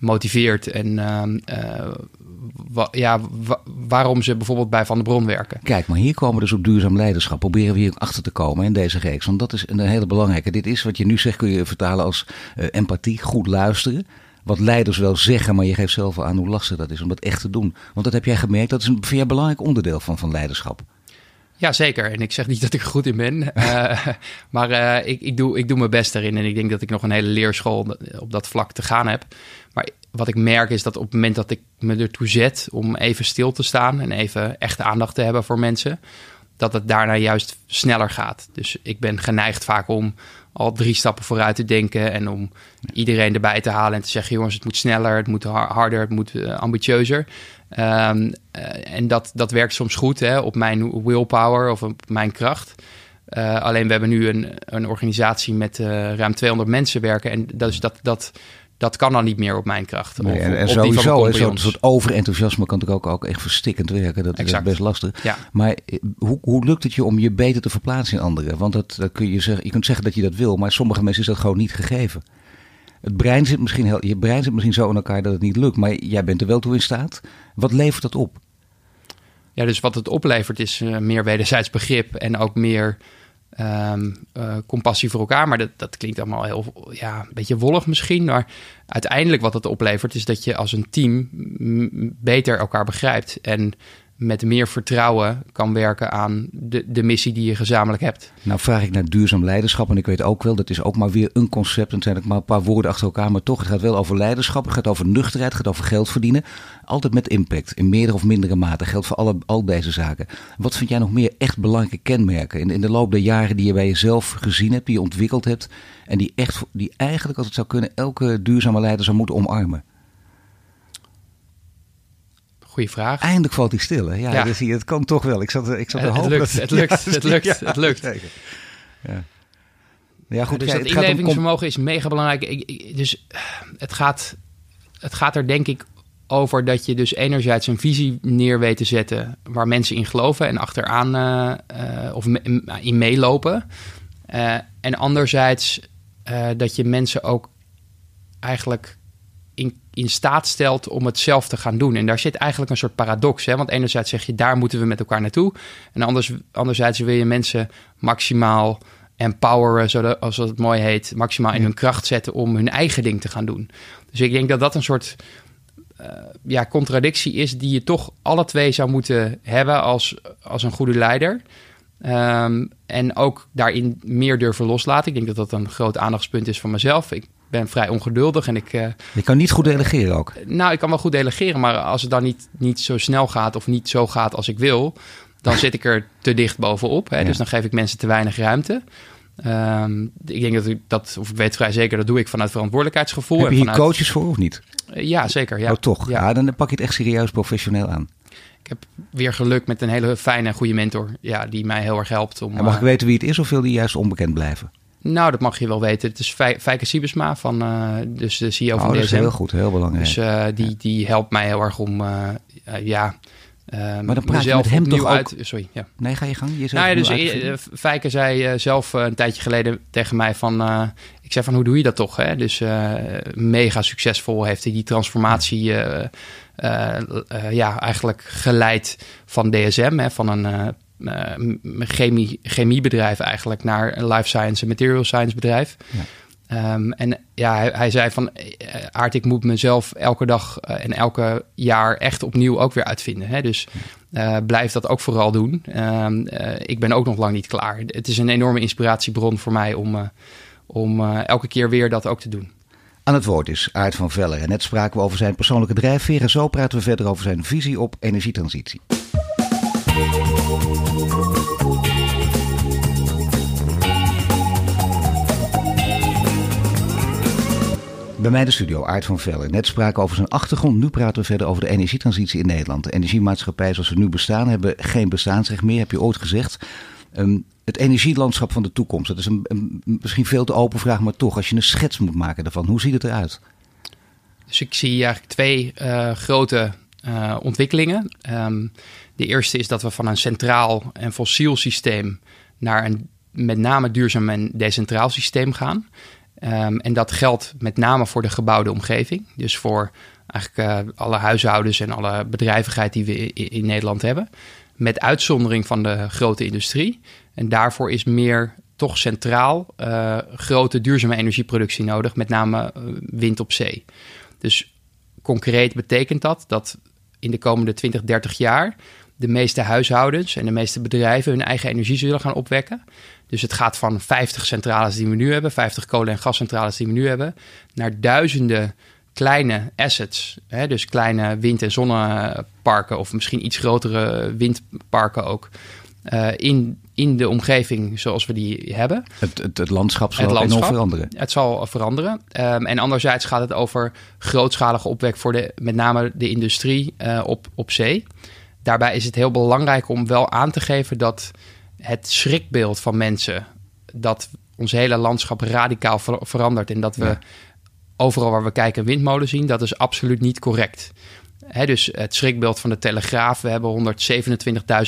motiveert en uh, ja, waarom ze bijvoorbeeld bij Van de Bron werken. Kijk, maar hier komen we dus op duurzaam leiderschap. Proberen we hier achter te komen in deze reeks. Want dat is een hele belangrijke. Dit is wat je nu zegt, kun je vertalen als uh, empathie, goed luisteren. Wat leiders wel zeggen, maar je geeft zelf aan hoe lastig dat is om dat echt te doen. Want dat heb jij gemerkt, dat is een vind belangrijk onderdeel van, van leiderschap. Ja, zeker. En ik zeg niet dat ik er goed in ben. Uh, <laughs> maar uh, ik, ik, doe, ik doe mijn best erin. En ik denk dat ik nog een hele leerschool op dat vlak te gaan heb. Wat ik merk is dat op het moment dat ik me ertoe zet om even stil te staan en even echt aandacht te hebben voor mensen, dat het daarna juist sneller gaat. Dus ik ben geneigd vaak om al drie stappen vooruit te denken en om iedereen erbij te halen en te zeggen: jongens, het moet sneller, het moet harder, het moet uh, ambitieuzer. Um, uh, en dat, dat werkt soms goed hè, op mijn willpower of op mijn kracht. Uh, alleen we hebben nu een, een organisatie met ruim 200 mensen werken en dat, is dat, dat dat kan dan niet meer op mijn kracht. Nee, en, en sowieso, zo'n soort overenthousiasme kan natuurlijk ook, ook echt verstikkend werken. Dat is best lastig. Ja. Maar eh, hoe, hoe lukt het je om je beter te verplaatsen in anderen? Want dat, dat kun je, zeggen, je kunt zeggen dat je dat wil, maar sommige mensen is dat gewoon niet gegeven. Het brein zit misschien heel, je brein zit misschien zo in elkaar dat het niet lukt, maar jij bent er wel toe in staat. Wat levert dat op? Ja, dus wat het oplevert is uh, meer wederzijds begrip en ook meer um, uh, compassie voor elkaar. Maar dat, dat klinkt allemaal heel ja, een beetje wollig misschien. Maar uiteindelijk wat het oplevert is dat je als een team beter elkaar begrijpt. En met meer vertrouwen kan werken aan de, de missie die je gezamenlijk hebt. Nou vraag ik naar duurzaam leiderschap en ik weet ook wel, dat is ook maar weer een concept. En zijn ook maar een paar woorden achter elkaar, maar toch, het gaat wel over leiderschap, het gaat over nuchterheid, het gaat over geld verdienen. Altijd met impact, in meerdere of mindere mate. Geldt voor alle, al deze zaken. Wat vind jij nog meer echt belangrijke kenmerken in, in de loop der jaren die je bij jezelf gezien hebt, die je ontwikkeld hebt en die, echt, die eigenlijk, als het zou kunnen, elke duurzame leider zou moeten omarmen? Goeie vraag. Eindelijk valt hij stil. Hè? Ja, ja. je, het kan toch wel. Ik zat, ik zat te het, hopen. Lukt, <laughs> het lukt, het lukt, het lukt. Ja. Ja, goed. dus dat inlevingsvermogen is mega belangrijk. Ik, ik, dus het gaat, het gaat er denk ik over dat je dus enerzijds een visie neer weet te zetten waar mensen in geloven en achteraan uh, uh, of me, in meelopen. Uh, en anderzijds dat je mensen ook eigenlijk in, in staat stelt om het zelf te gaan doen. En daar zit eigenlijk een soort paradox. Hè? Want enerzijds zeg je, daar moeten we met elkaar naartoe. En anders, anderzijds wil je mensen maximaal empoweren, zoals het mooi heet, maximaal in hun kracht zetten om hun eigen ding te gaan doen. Dus ik denk dat dat een soort ja, contradictie is die je toch alle twee zou moeten hebben als, als een goede leider. Ehm, en ook daarin meer durven loslaten. Ik denk dat dat een groot aandachtspunt is van mezelf. Ik ben vrij ongeduldig en ik... Uh, je kan niet goed delegeren ook? Nou, ik kan wel goed delegeren, maar als het dan niet, niet zo snel gaat of niet zo gaat als ik wil, dan zit ik er te dicht bovenop. Hè? Dus dan geef ik mensen te weinig ruimte. Um, ik denk dat ik dat, of ik weet vrij zeker, dat doe ik vanuit verantwoordelijkheidsgevoel. Heb je hier vanuit... coaches voor of niet? Uh, ja, zeker. Ja. Oh, toch? Ja. ja. dan pak je het echt serieus professioneel aan. Ik heb weer geluk met een hele fijne en goede mentor. Ja, die mij heel erg helpt. Om, en mag ik weten wie het is of wil die juist onbekend blijven? Nou, dat mag je wel weten. Het is Fijke Siebesma, van, uh, dus de CEO van oh, DSM. Dat is heel goed, heel belangrijk. Dus uh, die, die helpt mij heel erg om, uh, ja... maar dan praat je met hem toch ook... uit. Sorry, ja. Nee, ga je gang. Je nou ja, dus Fijke zei zelf een tijdje geleden tegen mij van... ik zei van, hoe doe je dat toch? Hè? Dus mega succesvol heeft hij die transformatie... ja, eigenlijk geleid van DSM, hè, van een chemie, chemiebedrijf eigenlijk naar een life science en material science bedrijf. Ja. Um, en ja, hij, hij, zei van uh, Aard, ik moet mezelf elke dag uh, en elke jaar echt opnieuw ook weer uitvinden. Hè? Dus uh, blijf dat ook vooral doen. Um, ik ben ook nog lang niet klaar. Het is een enorme inspiratiebron voor mij om, om elke keer weer dat ook te doen. Aan het woord is Aard van Veller. En net spraken we over zijn persoonlijke drijfveer. En zo praten we verder over zijn visie op energietransitie. Bij mij de studio, Aart van Vellen. Net spraken over zijn achtergrond. Nu praten we verder over de energietransitie in Nederland. De energiemaatschappijen zoals ze nu bestaan hebben geen bestaansrecht meer, heb je ooit gezegd. Um, het energielandschap van de toekomst, dat is een, misschien veel te open vraag, maar toch, als je een schets moet maken daarvan, hoe ziet het eruit? Dus ik zie eigenlijk twee uh, grote uh, ontwikkelingen. Um, de eerste is dat we van een centraal en fossiel systeem naar een met name duurzaam en decentraal systeem gaan. Um, en dat geldt met name voor de gebouwde omgeving. Dus voor eigenlijk uh, alle huishoudens en alle bedrijvigheid die we in, Nederland hebben. Met uitzondering van de grote industrie. En daarvoor is meer toch centraal uh, grote duurzame energieproductie nodig. Met name uh, wind op zee. Dus concreet betekent dat dat in de komende 20, 30 jaar de meeste huishoudens en de meeste bedrijven hun eigen energie zullen gaan opwekken. Dus het gaat van 50 centrales die we nu hebben, 50 kolen- en gascentrales die we nu hebben, naar duizenden kleine assets. Hè, dus kleine wind- en zonneparken of misschien iets grotere windparken ook. Uh, in, in de omgeving zoals we die hebben. Het, het, het landschap zal het landschap, enorm veranderen. Het zal veranderen. Um, en anderzijds gaat het over grootschalige opwek voor de, met name de industrie uh, op, op zee. Daarbij is het heel belangrijk om wel aan te geven dat het schrikbeeld van mensen dat ons hele landschap radicaal ver verandert en dat we ja. overal waar we kijken windmolen zien, dat is absoluut niet correct. He, dus het schrikbeeld van de Telegraaf, we hebben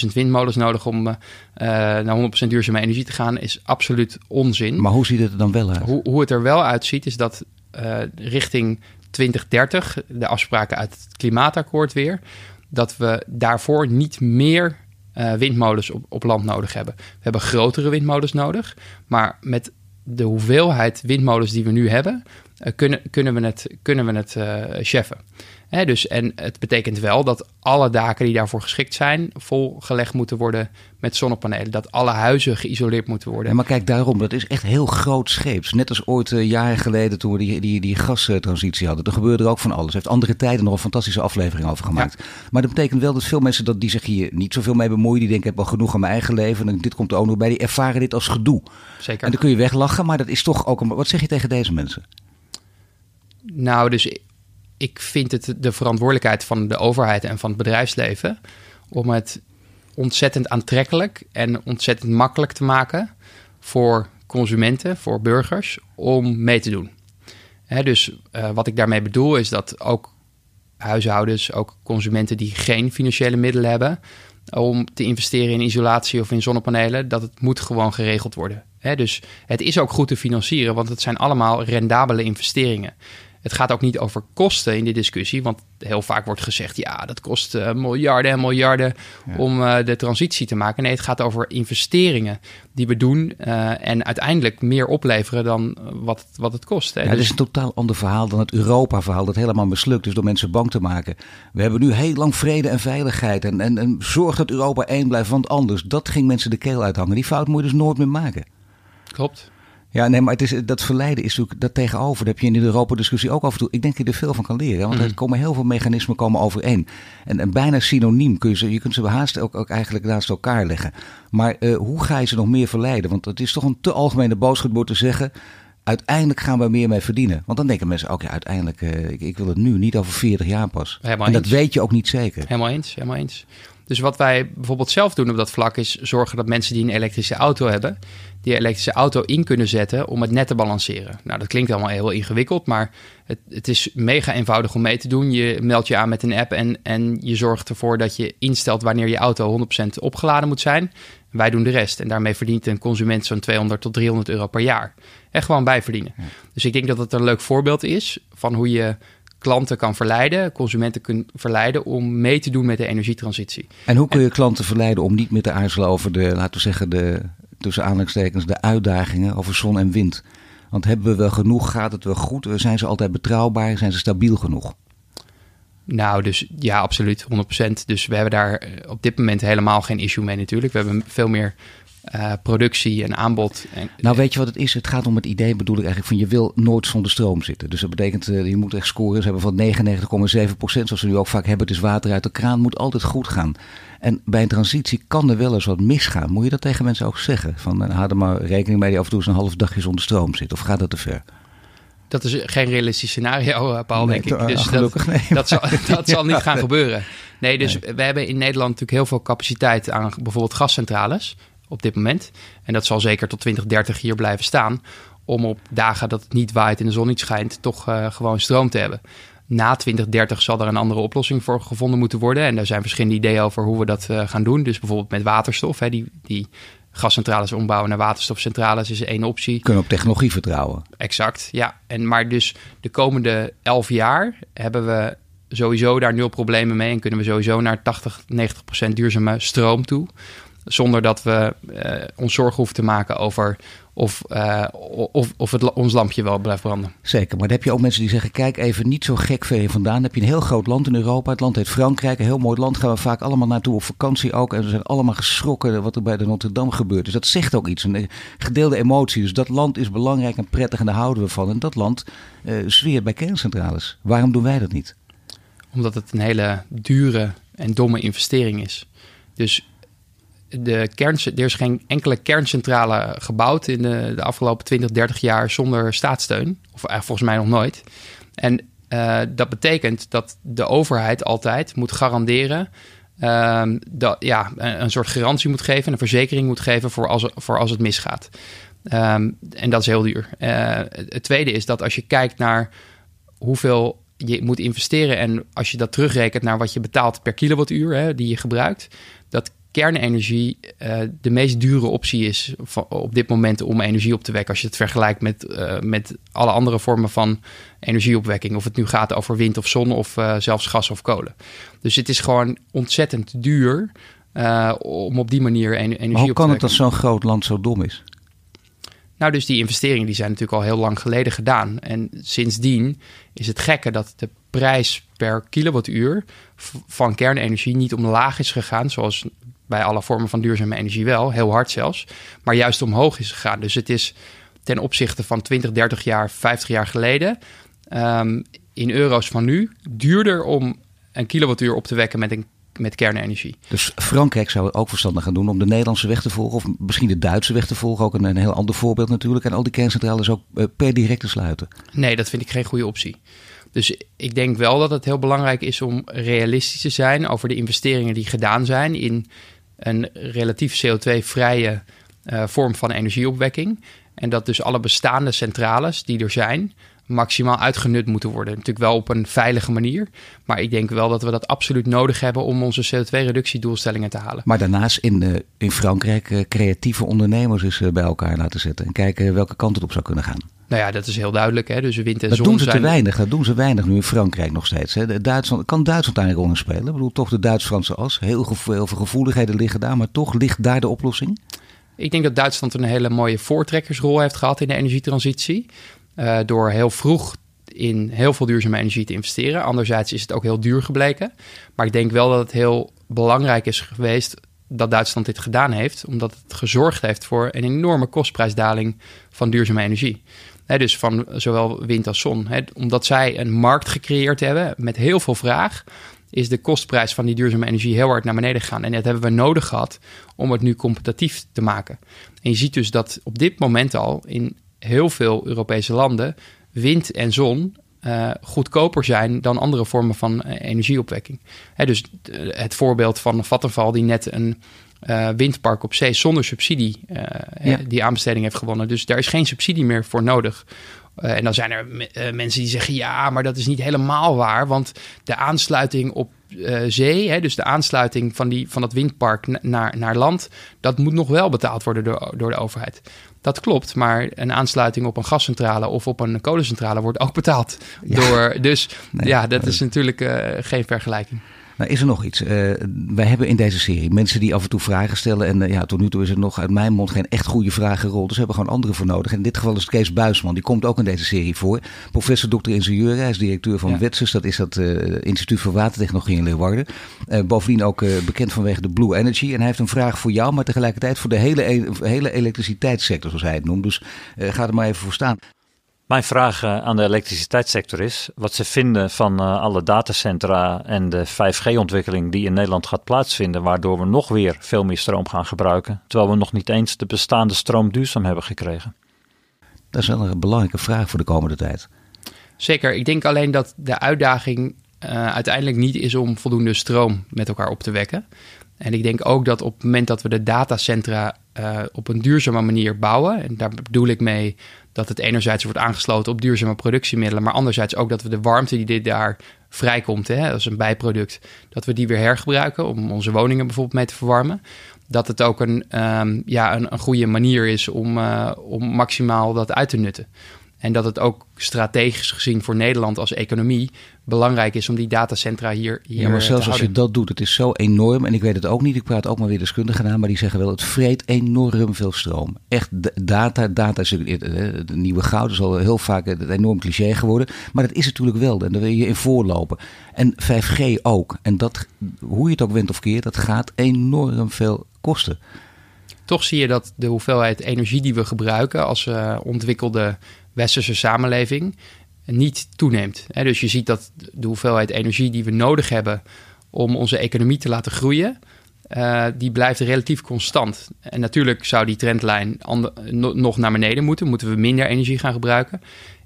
127.000 windmolens nodig om uh, naar 100% duurzame energie te gaan, is absoluut onzin. Maar hoe ziet het er dan wel uit? Hoe, hoe het er wel uitziet, is dat uh, richting 2030, de afspraken uit het klimaatakkoord weer, dat we daarvoor niet meer uh, windmolens op, op land nodig hebben. We hebben grotere windmolens nodig, maar met de hoeveelheid windmolens die we nu hebben, uh, kunnen, kunnen we het, kunnen we het uh, cheffen. Dus, en het betekent wel dat alle daken die daarvoor geschikt zijn, volgelegd moeten worden met zonnepanelen. Dat alle huizen geïsoleerd moeten worden. Ja, maar kijk, daarom, dat is echt heel groot scheeps. Net als ooit uh, jaren geleden toen we die, die, die gastransitie hadden. Er gebeurde er ook van alles. Er heeft andere tijden nog een fantastische aflevering over gemaakt. Ja. Maar dat betekent wel dat veel mensen dat die zich hier niet zoveel mee bemoeien. Die denken, ik heb wel genoeg aan mijn eigen leven. En dit komt er ook nog bij. Die ervaren dit als gedoe. Zeker. En dan kun je weglachen, maar dat is toch ook een... Wat zeg je tegen deze mensen? Nou, dus ik vind het de verantwoordelijkheid van de overheid en van het bedrijfsleven om het ontzettend aantrekkelijk en ontzettend makkelijk te maken voor consumenten, voor burgers, om mee te doen. Dus uh, wat ik daarmee bedoel is dat ook huishoudens, ook consumenten die geen financiële middelen hebben om te investeren in isolatie of in zonnepanelen, dat het moet gewoon geregeld worden. Dus het is ook goed te financieren, want het zijn allemaal rendabele investeringen. Het gaat ook niet over kosten in die discussie. Want heel vaak wordt gezegd: ja, dat kost uh, miljarden en miljarden om uh, de transitie te maken. Nee, het gaat over investeringen die we doen. Uh, en uiteindelijk meer opleveren dan wat, wat het kost. Hè. Ja, dus... is een totaal ander verhaal dan het Europa-verhaal. Dat helemaal mislukt is door mensen bang te maken. We hebben nu heel lang vrede en veiligheid. En, en, en zorg dat Europa één blijft, want anders. Dat ging mensen de keel uithangen. Die fout moet je dus nooit meer maken. Klopt. Ja, nee, maar het is, dat verleiden is natuurlijk dat tegenover. Dat heb je in de Europa-discussie ook af en toe. Ik denk dat je er veel van kan leren. Want mm. er komen heel veel mechanismen komen overeen. En, en bijna synoniem kun je ze, je kunt ze haast ook, ook eigenlijk naast elkaar leggen. Maar uh, hoe ga je ze nog meer verleiden? Want het is toch een te algemene boodschap door te zeggen. Uiteindelijk gaan we meer mee verdienen. Want dan denken mensen, oké, uiteindelijk, uh, ik, ik, wil het nu, niet over 40 jaar pas. Helemaal en dat eens. weet je ook niet zeker. Helemaal eens, helemaal eens. Dus wat wij bijvoorbeeld zelf doen op dat vlak is zorgen dat mensen die een elektrische auto hebben, die elektrische auto in kunnen zetten om het net te balanceren. Nou, dat klinkt allemaal heel ingewikkeld, maar het, het is mega eenvoudig om mee te doen. Je meldt je aan met een app en, en je zorgt ervoor dat je instelt wanneer je auto 100% opgeladen moet zijn. Wij doen de rest. En daarmee verdient een consument zo'n 200 tot 300 euro per jaar. En gewoon bijverdienen. Dus ik denk dat het een leuk voorbeeld is van hoe je klanten kan verleiden, consumenten kunnen verleiden om mee te doen met de energietransitie. En hoe kun je klanten verleiden om niet meer te aarzelen over de, laten we zeggen, de tussen aanhalingstekens, de uitdagingen over zon en wind? Want hebben we wel genoeg? Gaat het wel goed? Zijn ze altijd betrouwbaar? Zijn ze stabiel genoeg? Nou, dus ja, absoluut, 100%. Dus we hebben daar op dit moment helemaal geen issue mee natuurlijk. We hebben veel meer uh, productie en aanbod. En, nou, weet je wat het is? Het gaat om het idee, bedoel ik eigenlijk, van je wil nooit zonder stroom zitten. Dus dat betekent, uh, je moet echt scoren. Ze hebben van 99,7 procent, zoals we nu ook vaak hebben. Is water uit de kraan, moet altijd goed gaan. En bij een transitie kan er wel eens wat misgaan. Moet je dat tegen mensen ook zeggen? Van, uh, er maar rekening mee die af en toe eens een half dagje zonder stroom zit. Of gaat dat te ver? Dat is geen realistisch scenario, Paul, nee, denk ik. Dus gelukkig, dat, nee, dat, zal, <laughs> dat zal niet gaan gebeuren. Nee, dus nee. we hebben in Nederland natuurlijk heel veel capaciteit aan bijvoorbeeld gascentrales op dit moment. En dat zal zeker tot 2030 hier blijven staan. Om op dagen dat het niet waait en de zon niet schijnt, toch uh, gewoon stroom te hebben. Na 2030 zal er een andere oplossing voor gevonden moeten worden. En daar zijn verschillende ideeën over hoe we dat uh, gaan doen. Dus bijvoorbeeld met waterstof. Hè, die, die gascentrales ombouwen naar waterstofcentrales is één optie. Kunnen op technologie vertrouwen. Exact, ja. En, maar dus de komende elf jaar hebben we sowieso daar nul problemen mee. En kunnen we sowieso naar 80, 90 procent duurzame stroom toe. Zonder dat we uh, ons zorgen hoeven te maken over of, uh, of, of het, ons lampje wel blijft branden. Zeker, maar dan heb je ook mensen die zeggen: kijk even niet zo gek ver vandaan. Dan heb je een heel groot land in Europa. Het land heet Frankrijk, een heel mooi land. Gaan we vaak allemaal naartoe op vakantie ook. En we zijn allemaal geschrokken wat er bij de Notre-Dame gebeurt. Dus dat zegt ook iets. Een gedeelde emotie. Dus dat land is belangrijk en prettig en daar houden we van. En dat land uh, zweert bij kerncentrales. Waarom doen wij dat niet? Omdat het een hele dure en domme investering is. Dus de kern, er is geen enkele kerncentrale gebouwd in de, de, afgelopen 20, 30 jaar zonder staatssteun. Of volgens mij nog nooit. En uh, dat betekent dat de overheid altijd moet garanderen. Uh, dat, ja, een, soort garantie moet geven, een verzekering moet geven voor als, voor als het misgaat. Um, en dat is heel duur. Uh, het tweede is dat als je kijkt naar hoeveel je moet investeren en als je dat terugrekent naar wat je betaalt per kilowattuur hè, die je gebruikt, dat kernenergie uh, de meest dure optie is op dit moment om energie op te wekken. Als je het vergelijkt met, uh, met alle andere vormen van energieopwekking. Of het nu gaat over wind of zon of uh, zelfs gas of kolen. Dus het is gewoon ontzettend duur om op die manier en, energie maar hoe op kan te het dat zo'n groot land zo dom is? Nou, dus die investeringen die zijn natuurlijk al heel lang geleden gedaan. En sindsdien is het gekke dat de prijs per kilowattuur van kernenergie niet omlaag is gegaan, zoals bij alle vormen van duurzame energie wel, heel hard zelfs, maar juist omhoog is gegaan. Dus het is ten opzichte van 20, 30 jaar, 50 jaar geleden, um, in euro's van nu, duurder om een kilowattuur op te wekken met een met kernenergie. Dus Frankrijk zou het ook verstandig gaan doen om de Nederlandse weg te volgen, of misschien de Duitse weg te volgen, ook een, een heel ander voorbeeld natuurlijk, en al die kerncentrales ook uh, per direct te sluiten. Nee, dat vind ik geen goede optie. Dus ik denk wel dat het heel belangrijk is om realistisch te zijn over de investeringen die gedaan zijn in een relatief CO2-vrije uh, vorm van energieopwekking. En dat dus alle bestaande centrales die er zijn, maximaal uitgenut moeten worden. Natuurlijk wel op een veilige manier. Maar ik denk wel dat we dat absoluut nodig hebben om onze CO2-reductiedoelstellingen te halen. Maar daarnaast in, uh, in Frankrijk uh, creatieve ondernemers eens uh, bij elkaar laten zetten. En kijken welke kant het op zou kunnen gaan. Nou ja, dat is heel duidelijk. Hè? Dus wind en dat zon doen ze zijn... te weinig. Dat doen ze weinig nu in Frankrijk nog steeds. Hè? Duitsland, kan Duitsland daar een rol in spelen? Ik bedoel, toch de Duits-Franse as. Heel veel gevoeligheden liggen daar. Maar toch ligt daar de oplossing? Ik denk dat Duitsland een hele mooie voortrekkersrol heeft gehad in de energietransitie. Uh, door heel vroeg in heel veel duurzame energie te investeren. Anderzijds is het ook heel duur gebleken. Maar ik denk wel dat het heel belangrijk is geweest dat Duitsland dit gedaan heeft, omdat het gezorgd heeft voor een enorme kostprijsdaling van duurzame energie. Dus van zowel wind als zon. Omdat zij een markt gecreëerd hebben met heel veel vraag, is de kostprijs van die duurzame energie heel hard naar beneden gegaan. En dat hebben we nodig gehad om het nu competitief te maken. En je ziet dus dat op dit moment al in heel veel Europese landen wind en zon uh, goedkoper zijn dan andere vormen van uh, energieopwekking. Hè, dus uh, het voorbeeld van Vattenfall die net een windpark op zee zonder subsidie ja. die aanbesteding heeft gewonnen. Dus daar is geen subsidie meer voor nodig. en dan zijn er mensen die zeggen ja, maar dat is niet helemaal waar, want de aansluiting op zee, hè, dus de aansluiting van, die, van dat windpark naar, naar land, dat moet nog wel betaald worden door, door de overheid. Dat klopt, maar een aansluiting op een gascentrale of op een kolencentrale wordt ook betaald. Ja. Door, dus nee, ja, dat is natuurlijk uh, geen vergelijking. Nou, is er nog iets? Uh, wij hebben in deze serie mensen die af en toe vragen stellen. En uh, ja, tot nu toe is er nog uit mijn mond geen echt goede vragen gerold. Dus we hebben gewoon anderen voor nodig. En in dit geval is het Kees Buisman. Die komt ook in deze serie voor. Professor dokter ingenieur. Hij is directeur van ja. WETSUS. Dat is dat uh, Instituut voor Watertechnologie in Leeuwarden. bovendien ook bekend vanwege de Blue Energy. En hij heeft een vraag voor jou, maar tegelijkertijd voor de hele, hele elektriciteitssector, zoals hij het noemt. Dus ga er maar even voor staan. Mijn vraag aan de elektriciteitssector is wat ze vinden van uh, alle datacentra en de 5G-ontwikkeling die in Nederland gaat plaatsvinden, waardoor we nog weer veel meer stroom gaan gebruiken, terwijl we nog niet eens de bestaande stroom duurzaam hebben gekregen. Dat is wel een belangrijke vraag voor de komende tijd. Zeker, ik denk alleen dat de uitdaging uh, uiteindelijk niet is om voldoende stroom met elkaar op te wekken. En ik denk ook dat op het moment dat we de datacentra uh, op een duurzame manier bouwen, en daar bedoel ik mee dat het enerzijds wordt aangesloten op duurzame productiemiddelen, maar anderzijds ook dat we de warmte die dit daar vrijkomt, hè, als een bijproduct, dat we die weer hergebruiken om onze woningen bijvoorbeeld mee te verwarmen. Dat het ook een, um, ja, een, een, goede manier is om, uh, om maximaal dat uit te nutten. En dat het ook strategisch gezien voor Nederland als economie belangrijk is om die datacentra hier, hier Ja, maar zelfs als je dat doet, het is zo enorm. En ik weet het ook niet, ik praat ook maar weer deskundigen aan, maar die zeggen wel, het vreet enorm veel stroom. Echt, data, data is het nieuwe goud, is al heel vaak een enorm cliché geworden. Maar dat is natuurlijk wel, en daar wil je in voorlopen. En 5G ook. En dat, hoe je het ook went of keert, dat gaat enorm veel kosten. Toch zie je dat de hoeveelheid energie die we gebruiken als uh, ontwikkelde westerse samenleving niet toeneemt. Dus je ziet dat de hoeveelheid energie die we nodig hebben om onze economie te laten groeien, uh, die blijft relatief constant. En natuurlijk zou die trendlijn nog naar beneden moeten. Moeten we minder energie gaan gebruiken.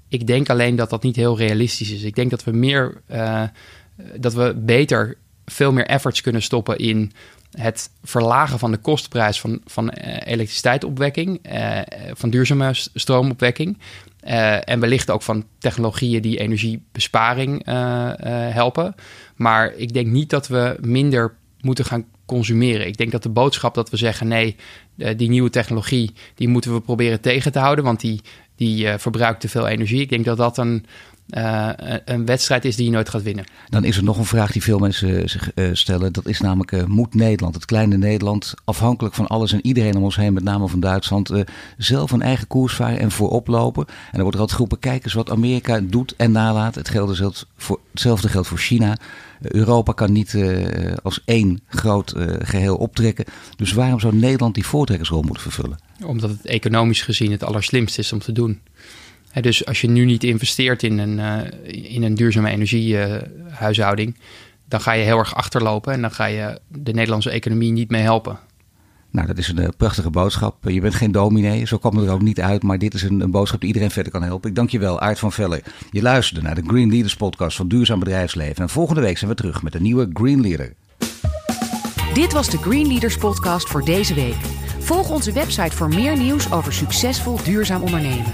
Ik denk alleen dat dat niet heel realistisch is. Ik denk dat we meer, uh, dat we beter, veel meer efforts kunnen stoppen in het verlagen van de kostprijs van, van elektriciteitsopwekking, uh, van duurzame stroomopwekking. Uh, en wellicht ook van technologieën die energiebesparing uh, uh, helpen. Maar ik denk niet dat we minder moeten gaan consumeren. Ik denk dat de boodschap dat we zeggen: nee, die nieuwe technologie die moeten we proberen tegen te houden, want die, die verbruikt te veel energie. Ik denk dat dat een, uh, een wedstrijd is die je nooit gaat winnen. Dan is er nog een vraag die veel mensen zich uh, stellen. Dat is namelijk, uh, moet Nederland, het kleine Nederland, afhankelijk van alles en iedereen om ons heen, met name van Duitsland, zelf een eigen koers varen en voorop lopen? En dan wordt er altijd groepen, kijk eens wat Amerika doet en nalaat. Het geldt voor, hetzelfde geldt voor China. Europa kan niet als één groot geheel optrekken. Dus waarom zou Nederland die voortrekkersrol moeten vervullen? Omdat het economisch gezien het allerslimst is om te doen. He, dus als je nu niet investeert in een, uh, in een duurzame energiehuishouding, uh, dan ga je heel erg achterlopen en dan ga je de Nederlandse economie niet mee helpen. Nou, dat is een uh, prachtige boodschap. Je bent geen dominee, zo kwam het er ook niet uit, maar dit is een, een, boodschap die iedereen verder kan helpen. Ik dank je wel, Aart van Velle. Je luisterde naar de Green Leaders podcast van Duurzaam Bedrijfsleven. En volgende week zijn we terug met een nieuwe Green Leader. Dit was de Green Leaders podcast voor deze week. Volg onze website voor meer nieuws over succesvol duurzaam ondernemen.